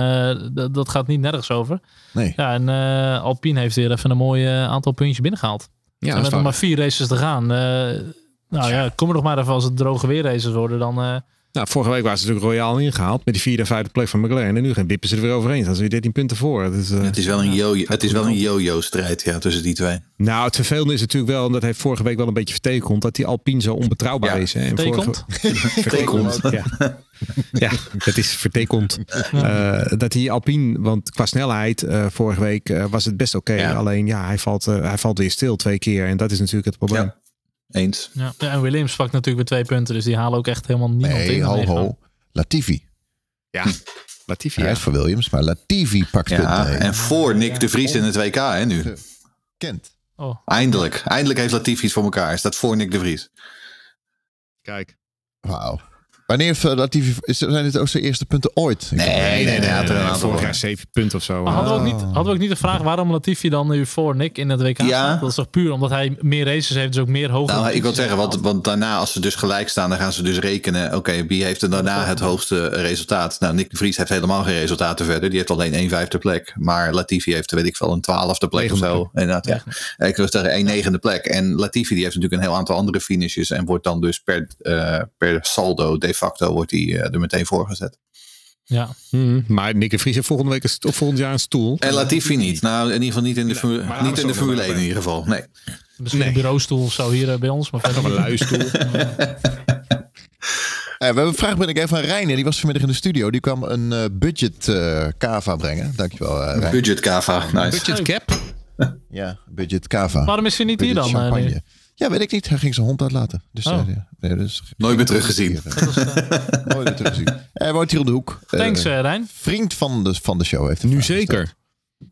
eh, dat gaat niet nergens over. Nee. Ja, en eh, Alpine heeft weer even een mooi aantal puntjes binnengehaald. Ja, en met nog maar vier races te gaan. eh, nou ja, kom er nog maar even als het droge weer races worden. Dan, eh, Nou, vorige week waren ze natuurlijk royaal ingehaald met die vierde en vijfde plek van McLaren. En nu gaan wippen ze er weer overheen. Dan zijn ze weer 13 punten voor. Dat is, eh, Het is wel een yo- het is wel een yo-yo strijd ja, tussen die twee. Nou, het vervelende is natuurlijk wel, en dat heeft vorige week wel een beetje vertekend, dat die Alpine zo onbetrouwbaar Ja, is. Hè. En Vertekend? vorige- Vertekend, ja. Ja, dat is vertekend. Eh, dat die Alpine, want qua snelheid, eh, vorige week eh, was het best oké. Ja. Alleen ja, hij valt, hij valt weer stil twee keer. En dat is natuurlijk het probleem. Eens. ja. Ja, en Williams pakt natuurlijk weer twee punten. Dus die halen ook echt helemaal niemand Nee, in. ho, ho. Latifi. Ja, Latifi. Hij Ja. is voor Williams, maar Latifi pakt Ja, punten. en voor Nick de Vries in het WK hè, nu. Kent. Oh, Eindelijk. Eindelijk heeft Latifi het voor elkaar. Hij staat voor Nick de Vries. Kijk. Wauw. Wanneer heeft eh, Latifi... Is, zijn dit ook zijn eerste punten ooit? Nee, nee, nee. hij had er een Eh, aantal vorig jaar zeven punten of zo. Maar hadden we, ook niet, Oh. hadden we ook niet de vraag waarom Latifi dan nu voor Nick in het WK Ja. staat? Dat is toch puur omdat hij meer races heeft, dus ook meer hoge Nou, ik wil zeggen, want, want daarna als ze dus gelijk staan, dan gaan ze dus rekenen. Oké, wie heeft er daarna het hoogste resultaat? Nou, Nick de Vries heeft helemaal geen resultaten verder. Die heeft alleen één vijfde plek. Maar Latifi heeft, weet ik veel, een twaalfde plek of zo. Inderdaad, ja. Ik wil zeggen, één negende plek. En Latifi die heeft natuurlijk een heel aantal andere finishes. En wordt dan dus per, eh, per saldo facto wordt hij eh, er meteen voor gezet. Ja, Mhm. Maar Nick de Vries heeft volgende week of volgend jaar een stoel. En Latifi niet. Nou, in ieder geval niet in de, Formule- niet in de Formule wel 1 in ieder geval. Nee. misschien Nee. een bureaustoel of zo hier eh, bij ons. Maar verder een luistoel. Eh, we hebben een vraag ben ik even van Reiner. Die was vanmiddag in de studio. Die kwam een eh, budget eh kava brengen. Dankjewel, eh Rijn. Budget Kava. Nice. Budget cap. Ja, budget kava. Waarom is hij niet hier dan? eh, champagne. Ja, weet ik niet. Hij ging zijn hond uitlaten. Dus, Oh. eh, ja. nee, dus Nooit meer teruggezien. Nooit meer teruggezien. Hij woont hier om de hoek. Eh, Thanks, eh, Rijn. vriend van de, van de show heeft Nu zeker.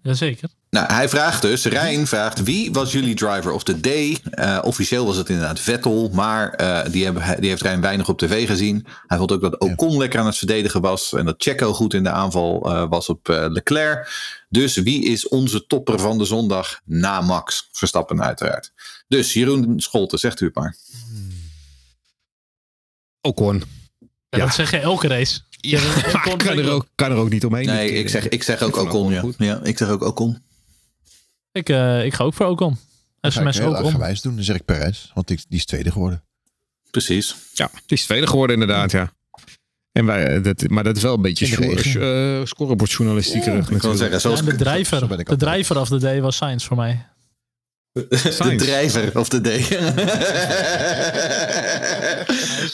Jazeker. Nou, hij vraagt dus, Rijn vraagt, wie was jullie driver of the day? Eh, officieel was het inderdaad Vettel, maar eh, die, hebben, die heeft Rijn weinig op tv gezien. Hij vond ook dat Ocon lekker aan het verdedigen was en dat Checo goed in de aanval eh, was op eh, Leclerc. Dus wie is onze topper van de zondag na Max? Verstappen uiteraard. Dus Jeroen Scholten, zegt u het maar. Ocon. Ja, Ja. Dat zeg je elke race. Ja, Ja, kan er, ook, kan er ook niet omheen. Nee, ik zeg, ik zeg ook Ocon, ja. ja. Ik zeg ook Ocon. Ik, eh, ik ga ook voor Ocon. SMS ook om. eigenwijs doen. Dan zeg ik Perez. Want die, die is tweede geworden. Precies. Ja, het is tweede geworden inderdaad, ja. En wij, eh, dat, maar dat is wel een beetje de score- eh, scorebordjournalistiek. terug Ik wil natuurlijk. zeggen, Ja, zoals en de zo ben drijver, ik de drijver of the day was Science voor mij. De drijver of is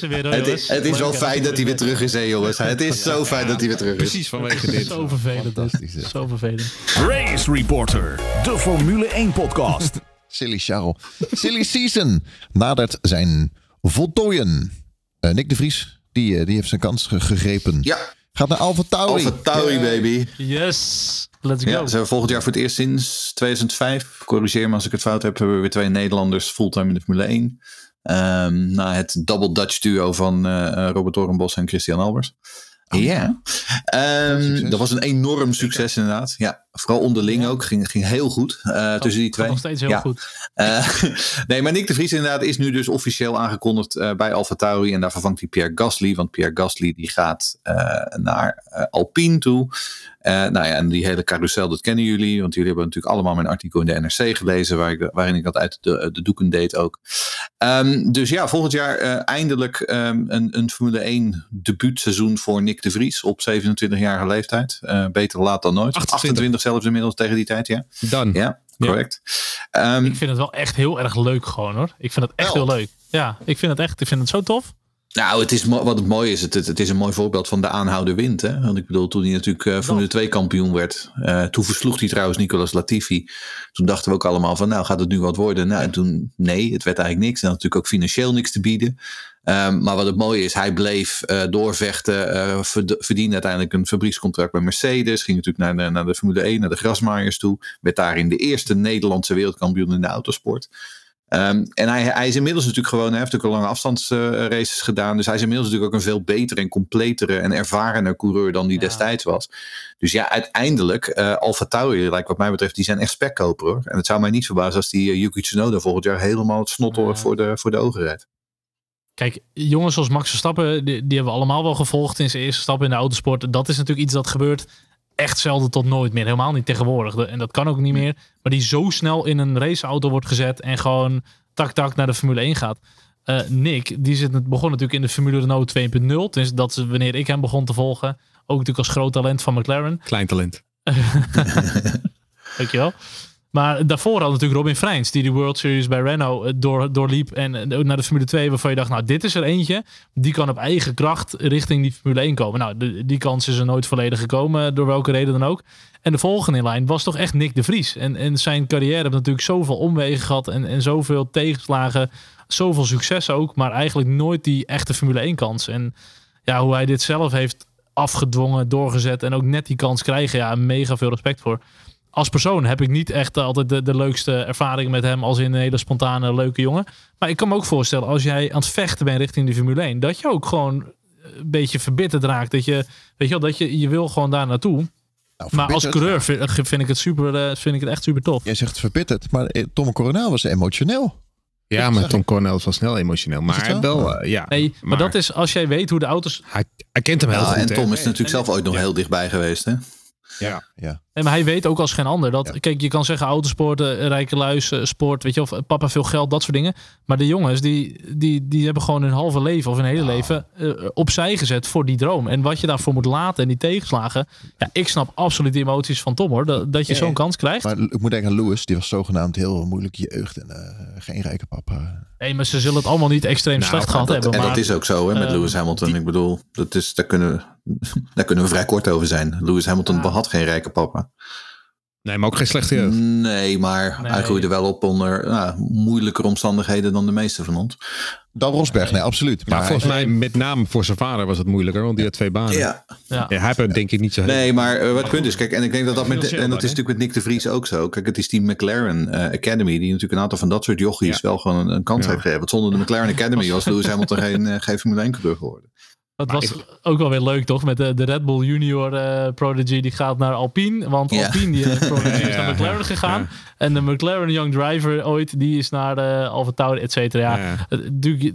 er weer, hoor, Het is, het is wel fijn dat hij weer terug is, hè, jongens. Het is zo fijn dat hij weer terug is. Precies vanwege dit. Zo vervelend. Fantastisch? Zo vervelend. Race Reporter, de Formule 1 podcast. Silly Charles. Silly Season nadert zijn voltooien. Eh, Nick de Vries, die, eh, die heeft zijn kans ge- gegrepen. Ja, Gaat naar Alfa Tauri. Alfa Tauri, baby. Yes. Let's go. Ja, ze hebben volgend jaar voor het eerst sinds 2005. Corrigeer me als ik het fout heb. Hebben we weer twee Nederlanders fulltime in de Formule 1. Ehm, na het double Dutch duo van eh, eh, Robert Doornbos en Christian Albers. Ja, Ehm, dat was een enorm succes inderdaad. Ja, vooral onderling ook. Ging, ging heel goed eh, tussen die twee. nog steeds heel Ja. goed. Eh, nee, maar Nick de Vries inderdaad is nu dus officieel aangekondigd eh, bij Alfa Tauri. En daar vervangt hij Pierre Gasly. Want Pierre Gasly die gaat eh, naar Alpine toe. Eh, nou ja, en die hele carousel, dat kennen jullie. Want jullie hebben natuurlijk allemaal mijn artikel in de NRC gelezen. Waar ik, waarin ik dat uit de, de doeken deed ook. Ehm, dus ja, volgend jaar eh, eindelijk ehm, een, een Formule 1 debuutseizoen voor Nick de Vries. Op 27-jarige leeftijd. Eh, beter laat dan nooit. 28. 28 zelfs inmiddels tegen die tijd, ja. Dan. Ja, correct. Um, ik vind het wel echt heel erg leuk gewoon hoor. Ik vind het echt heel leuk. Ja, ik vind het echt, ik vind het zo tof. Nou, het is, wat het mooie is, het, het, is een mooi voorbeeld van de aanhouden wind. Hè? Want ik bedoel, toen hij natuurlijk uh, Formule 2 kampioen werd, uh, toen versloeg hij trouwens Nicolas Latifi. Toen dachten we ook allemaal van, nou gaat het nu wat worden? Nou, en toen, nee, het werd eigenlijk niks. En had natuurlijk ook financieel niks te bieden. Um, maar wat het mooie is, hij bleef uh, doorvechten, uh, verdiende uiteindelijk een fabriekscontract bij Mercedes. Ging natuurlijk naar de, naar de Formule 1, naar de grasmaaiers toe. Werd daarin de eerste Nederlandse wereldkampioen in de autosport. Um, en hij, hij, is inmiddels natuurlijk gewoon, hij heeft natuurlijk al lange afstandsraces uh, gedaan. Dus hij is inmiddels natuurlijk ook een veel betere en completere en ervarener coureur dan die ja. destijds was. Dus ja, uiteindelijk, uh, Alfa Tauri, like wat mij betreft, die zijn echt spekkoper hoor. En het zou mij niet verbazen als die uh, Yuki Tsunoda volgend jaar helemaal het snot ja. voor, de, voor de ogen rijdt. Kijk, jongens zoals Max Verstappen, die, die hebben we allemaal wel gevolgd in zijn eerste stap in de autosport. Dat is natuurlijk iets dat gebeurt echt zelden tot nooit meer. Helemaal niet tegenwoordig. En dat kan ook niet meer. Maar die zo snel in een raceauto wordt gezet en gewoon tak tak naar de Formule 1 gaat. Uh, Nick, die zit, begon natuurlijk in de Formule Renault 2.0. Dus dat is wanneer ik hem begon te volgen. Ook natuurlijk als groot talent van McLaren. Klein talent. Dankjewel. Maar daarvoor had natuurlijk Robin Freins, die de World Series bij Renault door, doorliep en naar de Formule 2, waarvan je dacht, nou, dit is er eentje, die kan op eigen kracht richting die Formule 1 komen. Nou, die kans is er nooit volledig gekomen, door welke reden dan ook. En de volgende in lijn was toch echt Nick de Vries. En, en zijn carrière heeft natuurlijk zoveel omwegen gehad en, en zoveel tegenslagen, zoveel succes ook, maar eigenlijk nooit die echte Formule 1 kans. En ja, hoe hij dit zelf heeft afgedwongen, doorgezet en ook net die kans krijgen, ja, mega veel respect voor als persoon heb ik niet echt altijd de, de leukste ervaring met hem als in een hele spontane, leuke jongen. Maar ik kan me ook voorstellen, als jij aan het vechten bent richting de Formule 1, dat je ook gewoon een beetje verbitterd raakt. Dat je, weet je wel, dat je, je wil gewoon daar naartoe. Nou, maar als coureur vind, vind, ik het super, vind ik het echt super tof. Jij zegt verbitterd, maar Tom Coronel was emotioneel. Ja, maar Tom Cornell was snel emotioneel. Maar wel, wel uh, ja. Nee, maar, maar, dat is als jij weet hoe de auto's... Hij, hij kent hem heel ja, goed. En Tom hè? is natuurlijk zelf ooit nog heel dichtbij geweest, hè? Ja. ja. En maar hij weet ook als geen ander dat, kijk, je kan zeggen autosport, rijke luis, sport, weet je, of papa veel geld, dat soort dingen. Maar de jongens, die, die, die hebben gewoon hun halve leven of hun hele ja. leven uh, opzij gezet voor die droom. En wat je daarvoor moet laten en die tegenslagen. Ja, ik snap absoluut de emoties van Tom hoor, dat, dat je ja, zo'n kans krijgt. Maar ik moet denken aan Lewis, die was zogenaamd heel moeilijk jeugd en uh, geen rijke papa. Nee, maar ze zullen het allemaal niet extreem nou, slecht gehad dat, hebben. En maar, dat is ook zo hè, met uh, Lewis Hamilton. Die, ik bedoel, dat is, daar, kunnen, daar kunnen we vrij kort over zijn. Lewis Hamilton ja. had geen rijke papa. Nee, maar ook geen slechte jeugd. Nee, maar nee. hij groeide wel op onder nou, moeilijkere omstandigheden dan de meeste van ons. Dan Rosberg, nee, absoluut. Maar, maar volgens mij, met name voor zijn vader was het moeilijker, want die had twee banen. Ja. ja. ja hij heeft denk ik niet zo. Nee, maar uh, wat het punt is, kijk, en ik denk dat dat met, en dat is natuurlijk met Nick de Vries ook zo. Kijk, het is die McLaren uh, Academy, die natuurlijk een aantal van dat soort jochies ja. wel gewoon een, een kans heeft gegeven. Want zonder de McLaren Academy was Lewis Hamilton geen, uh, geen Formule 1 coureur geworden. Dat was ik... ook wel weer leuk, toch? Met de, de Red Bull Junior uh, Prodigy die gaat naar Alpine. Want. Alpine die, uh, Prodigy is naar McLaren gegaan. En de McLaren Young Driver ooit, die is naar de Alfa Tauri, et cetera. Ja, ja.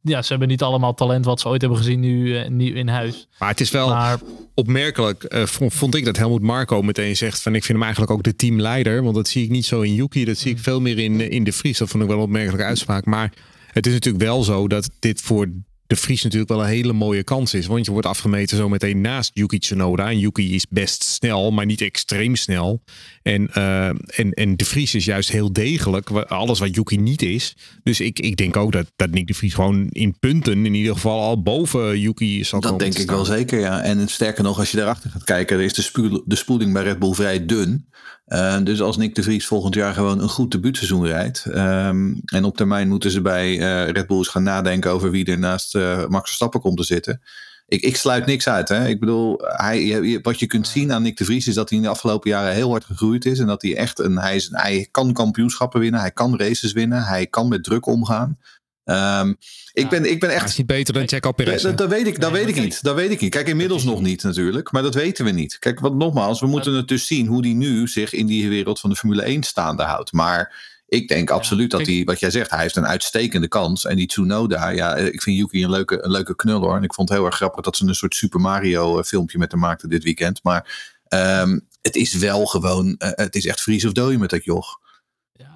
ja, ze hebben niet allemaal talent wat ze ooit hebben gezien nu, uh, nu in huis. Maar het is wel maar, opmerkelijk, vond, vond, ik dat Helmut Marco meteen zegt van ik vind hem eigenlijk ook de teamleider. Want dat zie ik niet zo in Yuki, dat zie ik veel meer in, in de Vries. Dat vond ik wel een opmerkelijke uitspraak. Maar het is natuurlijk wel zo dat dit voor de Vries natuurlijk wel een hele mooie kans is. Want je wordt afgemeten zo meteen naast Yuki Tsunoda. En Yuki is best snel, maar niet extreem snel. En, uh, en, en de Vries is juist heel degelijk. Alles wat Yuki niet is. Dus ik, ik denk ook dat, dat Nick de Vries gewoon in punten in ieder geval al boven Yuki zal dat komen Dat denk ik wel zeker, ja. En sterker nog, als je daarachter gaat kijken, is de, spoel, de spoeling bij Red Bull vrij dun. Uh, dus als Nick de Vries volgend jaar gewoon een goed debuutseizoen rijdt. Um, en op termijn moeten ze bij uh, Red Bull eens gaan nadenken over wie er naast Max Verstappen komt te zitten. Ik, ik sluit niks uit. Hè. Ik bedoel, hij, wat je kunt zien aan Nick de Vries is dat hij in de afgelopen jaren heel hard gegroeid is. En dat hij echt een. Hij, is, hij kan kampioenschappen winnen, hij kan races winnen, hij kan met druk omgaan. Um, ik, ben, ik ben echt. Hij is niet beter dan Checo Perez. Dat, dat, weet ik, dat weet ik niet. Dat weet ik niet. Kijk, inmiddels nog niet natuurlijk. Maar dat weten we niet. Kijk, wat nogmaals, we moeten het dus zien hoe die nu zich in die wereld van de Formule 1 staande houdt. Maar ik denk absoluut dat hij, wat jij zegt, hij heeft een uitstekende kans. En die Tsunoda, ja, ik vind Yuki een leuke, een leuke knul hoor. En ik vond het heel erg grappig dat ze een soort Super Mario filmpje met hem maakten dit weekend. Maar um, het is wel gewoon, uh, het is echt vries of dooien met dat joch.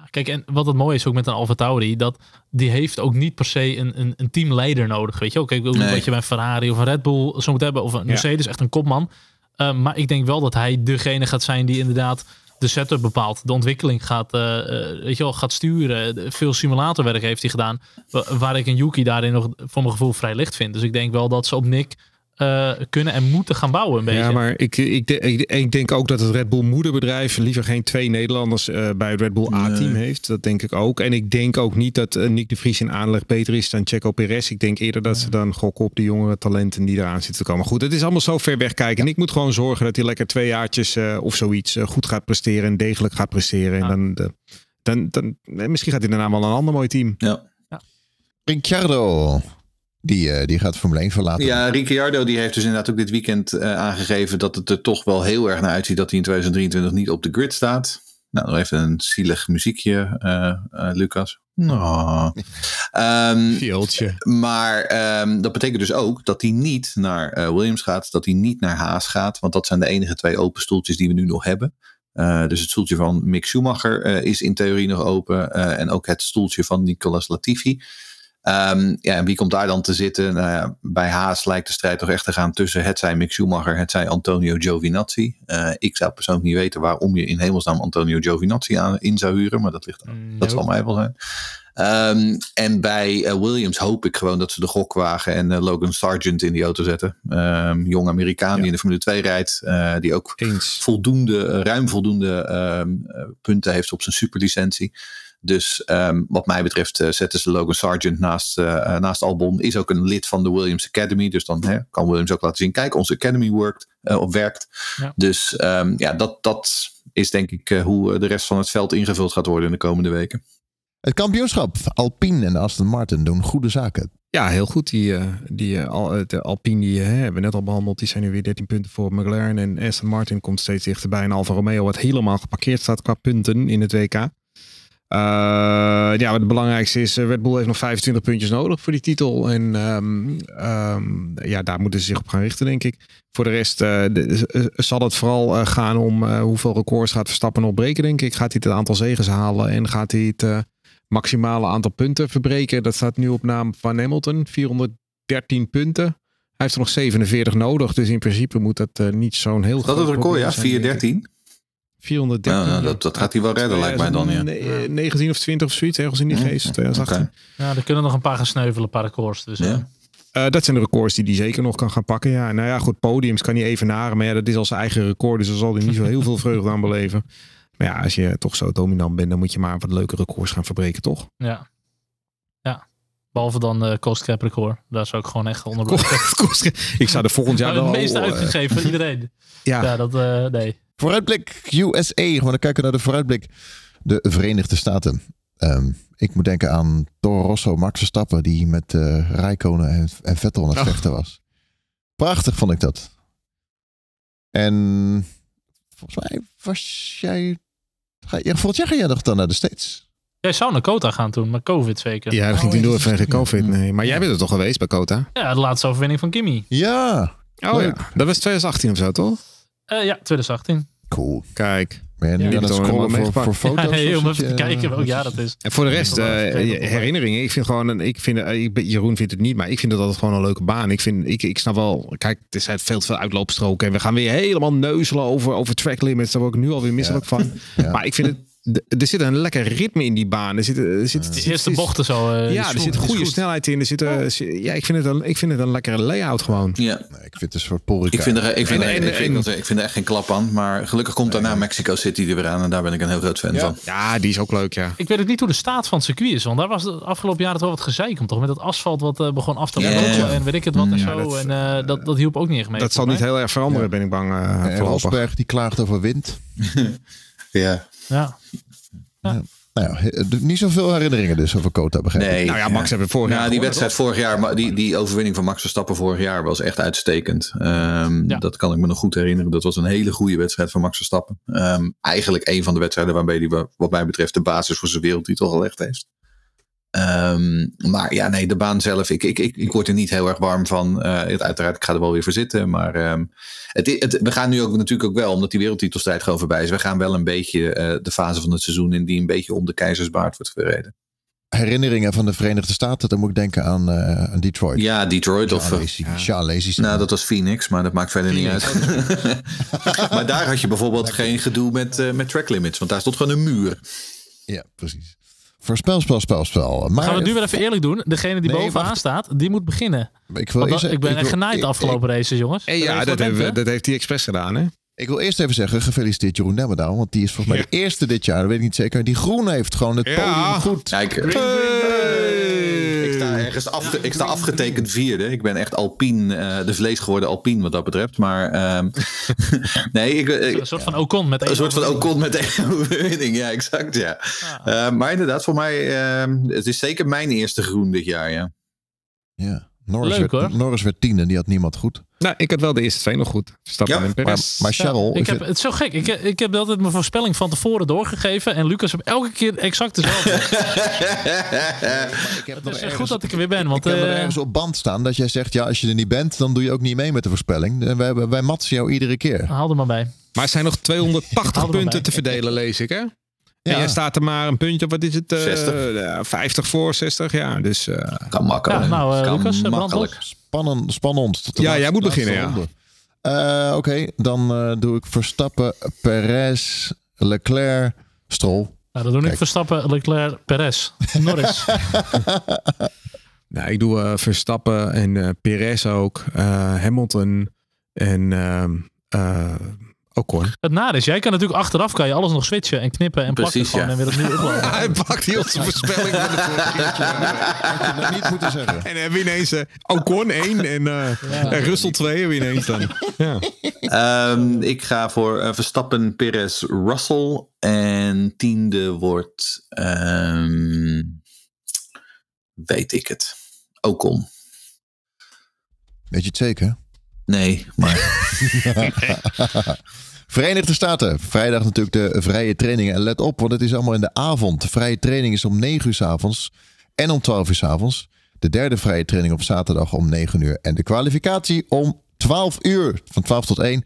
Kijk, en wat het mooie is ook met een Alfa Tauri, dat die heeft ook niet per se een, een, een teamleider nodig. Weet je ook, kijk, nee. wat je bij Ferrari of een Red Bull zo moet hebben, of een Mercedes, ja. echt een kopman. Uh, maar ik denk wel dat hij degene gaat zijn die inderdaad de setup bepaalt, de ontwikkeling gaat, uh, weet je wel, gaat sturen. Veel simulatorwerk heeft hij gedaan, waar ik een Yuki daarin nog voor mijn gevoel vrij licht vind. Dus ik denk wel dat ze op Nick uh, kunnen en moeten gaan bouwen. Een beetje. Ja, maar ik, ik, ik, ik, denk ook dat het Red Bull moederbedrijf liever geen twee Nederlanders uh, bij het Red Bull A-team heeft. Dat denk ik ook. En ik denk ook niet dat uh, Nick de Vries in aanleg beter is dan Checo Perez. Ik denk eerder dat ze dan gokken op de jongere talenten die eraan zitten te komen. Goed, het is allemaal zo ver weg kijken. En ik moet gewoon zorgen dat hij lekker twee jaartjes of zoiets goed gaat presteren en degelijk gaat presteren. Ja. En dan, dan, dan, dan, misschien gaat hij daarna wel een ander mooi team. Ja. ja. Ricciardo. Die, uh, die gaat Formule 1 verlaten. Ja, Ricciardo die heeft dus inderdaad ook dit weekend uh, aangegeven dat het er toch wel heel erg naar uitziet dat hij in 2023 niet op de grid staat. Nou, nog even een zielig muziekje, uh, Lucas. Oh. um, maar um, dat betekent dus ook dat hij niet naar Williams gaat, dat hij niet naar Haas gaat, want dat zijn de enige twee open stoeltjes die we nu nog hebben. dus het stoeltje van Mick Schumacher is in theorie nog open en ook het stoeltje van Nicolas Latifi. Um, ja, en wie komt daar dan te zitten? Nou ja, bij Haas lijkt de strijd toch echt te gaan tussen het zij Mick Schumacher, het zij Antonio Giovinazzi. Uh, ik zou persoonlijk niet weten waarom je in hemelsnaam Antonio Giovinazzi aan, in zou huren, maar dat, ligt, no. dat zal mij wel zijn. Um, en bij uh, Williams hoop ik gewoon dat ze de gok wagen en uh, Logan Sargent in die auto zetten. Um, jong Amerikaan ja. die in de Formule 2 rijdt, die ook Eens. voldoende, ruim voldoende punten heeft op zijn superlicentie. Dus um, wat mij betreft uh, zetten ze Logan Sargent naast, uh, naast Albon. Is ook een lid van de Williams Academy. Dus dan hè, kan Williams ook laten zien. Kijk, onze Academy workt, uh, of werkt. Ja. Dus um, ja, dat, dat is denk ik hoe de rest van het veld ingevuld gaat worden in de komende weken. Het kampioenschap. Alpine en Aston Martin doen goede zaken. Ja, heel goed. Die, die de Alpine die hè, hebben we net al behandeld. Die zijn nu weer 13 punten voor McLaren. En Aston Martin komt steeds dichterbij. En Alfa Romeo wat helemaal geparkeerd staat qua punten in het WK. Uh, ja, het belangrijkste is, Red Bull heeft nog 25 puntjes nodig voor die titel. En um, um, ja, daar moeten ze zich op gaan richten, denk ik. Voor de rest de, zal het vooral gaan om hoeveel records gaat Verstappen nog breken, denk ik. Gaat hij het aantal zegens halen en gaat hij het maximale aantal punten verbreken? Dat staat nu op naam van Hamilton, 413 punten. Hij heeft er nog 47 nodig, dus in principe moet dat niet zo'n heel groot... Dat is het record, ja? 413? 430. Ja, dat, dat gaat hij wel redden, lijkt mij dan. Ja. 19 of 20 of zoiets, ergens in die geest. 2018. Okay. Ja, er kunnen nog een paar gaan sneuvelen, een paar records. Dus, ja. Uh, dat zijn de records die hij zeker nog kan gaan pakken. Ja, nou ja, goed, podiums kan hij even naren. Maar ja, dat is al zijn eigen record. Dus daar zal hij niet zo heel veel vreugde aan beleven. Maar ja, als je toch zo dominant bent, dan moet je maar wat leuke records gaan verbreken, toch? Ja. Ja. Behalve dan de uh, cost cap record. Daar zou ik gewoon echt onder Ik zou er volgend jaar wel... Het meeste uitgegeven van iedereen. ja. ja, dat... Uh, nee. Vooruitblik USA. Gewoon dan kijken naar de vooruitblik. De Verenigde Staten. Um, ik moet denken aan Toro Rosso, Max Verstappen, die met uh, Rijkonen en, en Vettel aan het vechten was. Prachtig vond ik dat. En volgens mij was jij... Ga, ja, volgend jaar ga jij nog dan naar de States? Jij zou naar Kota gaan toen, maar COVID zeker. Ja, dat ging toen door vanwege COVID. Nee. Maar jij bent er toch geweest bij Kota? Ja, de laatste overwinning van Kimmy. Ja. Oh ja. Dat was 2018 of zo, toch? Uh, ja, 2018. Cool. Kijk. Ben je nu aan het scrollen voor, voor foto's? Ja, nee, om even te kijken welk jaar dat is. En voor de rest, uh, herinneringen. Ik vind gewoon, ik vind, uh, Jeroen vindt het niet, maar ik vind het altijd gewoon een leuke baan. Ik, vind, ik, ik snap wel, kijk, het is veel te veel uitloopstroken. En we gaan weer helemaal neuzelen over, over track limits. Daar word ik nu alweer misselijk ja. van. Ja. Maar ik vind het er zit een lekker ritme in die baan. Er zit, er zit, de eerste bochten zo. Uh, ja, er zit goede snelheid in. Er zit, uh, ja, ik vind, het een, ik vind het een lekkere layout gewoon. Ja. Nee, ik vind het een soort porica. Ik vind, er, ik, vind, en, en, ik, vind, ik vind er echt geen klap aan. Maar gelukkig komt daarna Mexico City er weer aan. En daar ben ik een heel groot fan ja. van. Ja, die is ook leuk, ja. Ik weet ook niet hoe de staat van het circuit is. Want daar was de afgelopen jaren toch wat gezeik om. Toch? Met dat asfalt wat uh, begon af te lopen. Yeah. En weet ik het wat en zo. Dat, en uh, dat, dat hielp ook niet echt mee. Dat zal niet heel erg veranderen, ben ik bang. Uh, en Rosberg die klaagt over wind. ja. Ja. Ja. Nou ja, niet zoveel herinneringen dus over Kota begrepen. Nee, nou ja, Max hebben we vorig nou, jaar. Die wedstrijd vorig jaar, die, die overwinning van Max Verstappen vorig jaar was echt uitstekend. Um, ja. Dat kan ik me nog goed herinneren. Dat was een hele goede wedstrijd van Max Verstappen. Um, eigenlijk een van de wedstrijden waarbij hij, wat mij betreft, de basis voor zijn wereldtitel gelegd heeft. Um, maar ja, nee, de baan zelf, ik, ik, ik, ik word er niet heel erg warm van. Uh, het, uiteraard, ik ga er wel weer voor zitten. Maar um, het, het, we gaan nu ook natuurlijk ook wel, omdat die wereldtitelstrijd gewoon voorbij is. We gaan wel een beetje uh, de fase van het seizoen in die een beetje om de keizersbaard wordt verreden. herinneringen van de Verenigde Staten, dan moet ik denken aan, eh, aan Detroit. Ja, Detroit of... Eh. Sean Lazy. Nou, dat was Phoenix, maar dat maakt verder niet uit. maar daar had je bijvoorbeeld geen gedoe met, eh, met track limits, want daar stond gewoon een muur. Ja, precies. Voorspel, spel, spel, spel. Maar Gaan we het nu weer even eerlijk doen? Degene die Nee, bovenaan wacht. staat, die moet beginnen. ik wil eerst, ik ben echt wil- genaaid ik- de afgelopen races, jongens. En ja, dat, hebben, we- dat heeft hij expres gedaan, hè? Ik wil eerst even zeggen, gefeliciteerd Jeroen Nemmerdaal. Want die is volgens mij Ja. de eerste dit jaar, dat weet ik niet zeker. Die groen heeft gewoon het Ja. podium goed. Kijk, ik ergens afge- ik sta afgetekend vierde. Ik ben echt Alpine, eh, de vlees geworden Alpine wat dat betreft. Maar ehm, nee, ik, ik- Een soort van Ocon met één een soort van. Ocon met één overwinning. Ja, exact, ja. Eh, maar inderdaad, voor mij, ehm, het is zeker mijn eerste groen dit jaar, ja. Ja. Norris, Leuk, werd, hoor. Norris werd tiende, die had niemand goed. Nou, ik had wel de eerste twee nog goed. Verstappen Ja, en Maar, Perez. maar Charles, Ja, ik heb, het is zo gek. Ik, ik heb altijd mijn voorspelling van tevoren doorgegeven. En Lucas heeft elke keer exact dezelfde. ik heb Het nog is ergens- goed dat ik er weer ben. Want ik heb er eh, ergens op band staan dat jij zegt, ja, als je er niet bent, dan doe je ook niet mee met de voorspelling. En wij, wij matsen jou iedere keer. haal er maar bij. Maar er zijn nog 280 Hou er maar punten te verdelen, lees ik, hè? En Ja. jij staat er maar een puntje, op, wat is het? eh, 60. ja, 50 voor, 60, ja. Dus eh, Kan makkelijk. Ja, nou, eh, kan Lucas, eh, brand makkelijk. Spannend, spannend. Tot de Ja, laatste- jij moet beginnen, ja. Eh, Oké, dan eh, doe ik Verstappen, Perez, Leclerc, Stroll. Nou, dan doe ik. Verstappen, Leclerc, Perez. Norris. nou, ik doe eh, Verstappen en eh Perez ook. eh, Hamilton en Ocon. Het nare is, jij kan natuurlijk achteraf kan je alles nog switchen en knippen en plakken Precies, gewoon ja. en weer opnieuw uploaden. Hij pakt hier onze voorspelling van de vorige niet moeten zeggen. En dan hebben we ineens eh, Ocon 1 en, eh en Russell 2 hebben we ineens dan. Ja. Ehm, ik ga voor eh, Verstappen, Perez, Russell. En tiende wordt... ehm, weet ik het. Ocon. Weet je het zeker? Nee, maar Verenigde Staten. Vrijdag natuurlijk de vrije trainingen. En let op, want het is allemaal in de avond. De vrije training is om 9 uur s avonds en om 12 uur s avonds. De derde vrije training op zaterdag om 9 uur. En de kwalificatie om 12 uur. Van 12 tot 1.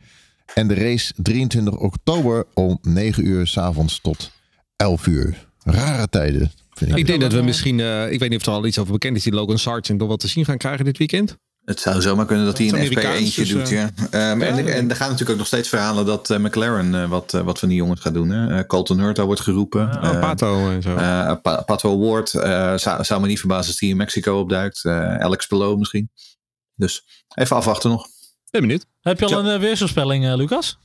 En de race 23 oktober om 9 uur s avonds tot 11 uur. Rare tijden. Vind ik. Ik denk dat we eh, misschien, eh, ik weet niet of er al iets over bekend is, die Logan Sargent nog wat te zien gaan krijgen dit weekend. Het zou zomaar kunnen dat hij een FP1'tje Amerikaans, dus, doet. Ja. Ehm, en, ja. en er gaan natuurlijk ook nog steeds verhalen dat eh, McLaren eh, wat, eh, wat van die jongens gaat doen. Hè? Eh, Colton Hurta wordt geroepen. Oh, Eh, Pato en zo. eh, Pa- Pato Ward eh, zou, zou me niet verbazen als die in Mexico opduikt. Eh, Alex Pelot misschien. Dus even afwachten nog. ben benieuwd. Heb je al een uh, weersvoorspelling, eh, Lucas?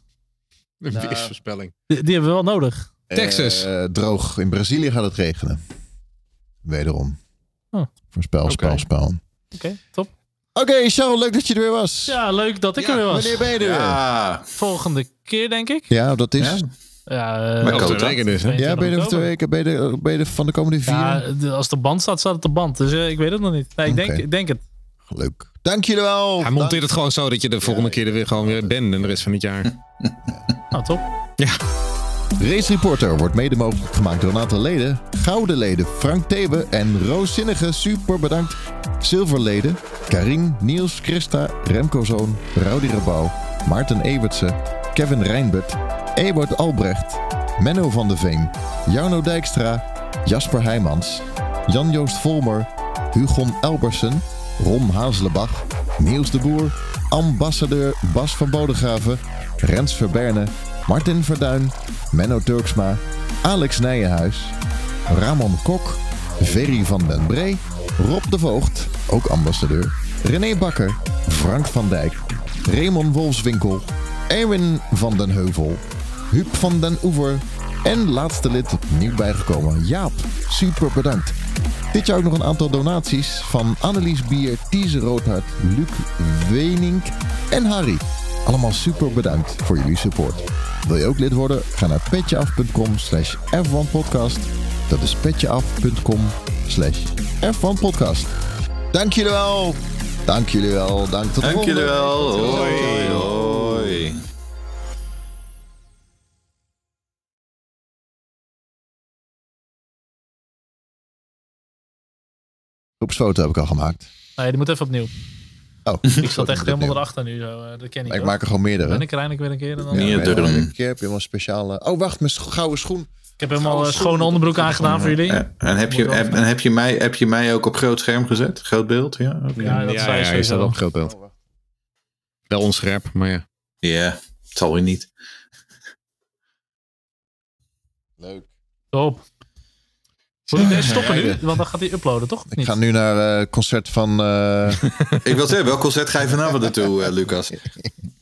Een Nou, weersvoorspelling. Die, die hebben we wel nodig. Texas. Eh, droog. In Brazilië gaat het regenen. Wederom. Oh. Voorspel, spel, spel. Oké, top. Oké, Charles, leuk dat je er weer was. Ja, leuk dat ik er weer was. Wanneer ben je er weer? Ja, Volgende keer, denk ik. Ja, dat is. Ja. Ja, Ja, Over de regen dus, hè? ben je er 22 over twee weken? Ben je er, ben je er van de komende vier? Ja, als de band staat, staat het de band. Dus eh, ik weet het nog niet. Nee, ik, denk, ik denk het. Leuk. Dank jullie wel. Hij monteert het gewoon zo dat je de volgende keer er weer gewoon weer bent en de rest van het jaar. Nou, top. Race Reporter wordt mede mogelijk gemaakt door een aantal leden. Gouden leden Frank Thebe en Roos Zinnige. Super bedankt. Zilverleden Karin, Niels, Christa, Remco Zoon, Rowdy Rabouw, Maarten Ewertse, Kevin Rijnbert, Ewart Albrecht, Menno van de Veen, Jarno Dijkstra, Jasper Heijmans, Jan-Joost Volmer, Hugon Elbersen, Ron Hazelenbach, Niels de Boer, ambassadeur Bas van Bodegraven, Rens Verberne, Martin Verduin, Menno Turksma, Alex Nijenhuis, Ramon Kok, Ferry van den Bree, Rob de Voogd, ook ambassadeur, René Bakker, Frank van Dijk, Raymond Wolfswinkel, Erwin van den Heuvel, Huub van den Oever en laatste lid nieuw bijgekomen, Jaap. Super bedankt. Dit jaar ook nog een aantal donaties van Annelies Bier, Tiese Roodhart, Luc Wenink en Harry. Allemaal super bedankt voor jullie support. Wil je ook lid worden? Ga naar petjeaf.com slash f1podcast. Dat is petjeaf.com slash f1podcast. Dank jullie wel. Dank jullie wel. Dank tot de Dank jullie wel. Hoi. Hoi. Groepsfoto heb ik al gemaakt. Nee, die moet even opnieuw. Oh, Ik zat echt helemaal erachter nu. Zo. eh, Dat ken ik Ik maak er gewoon meerdere. Ben ik er eindelijk weer een keer. En dan... Ja. Meerdere. Een keer heb je wel een speciale... Oh, wacht, mijn gouden schoen. Ik heb helemaal uh, schone onderbroek aangedaan voor jullie. En, en heb, je, heb, en heb, je mij, heb je mij ook op groot scherm gezet? Groot beeld? Ja, okay. ja dat ja, ja, je staat op groot beeld. Wel onscherp, maar ja. Ja, het zal weer niet. Leuk. Top. Ik stoppen nu? Want dan gaat hij uploaden, toch? Ik ga nu naar het uh, concert van... Uh... ik wil zeggen, welk concert ga je vanavond naartoe, uh, Lucas?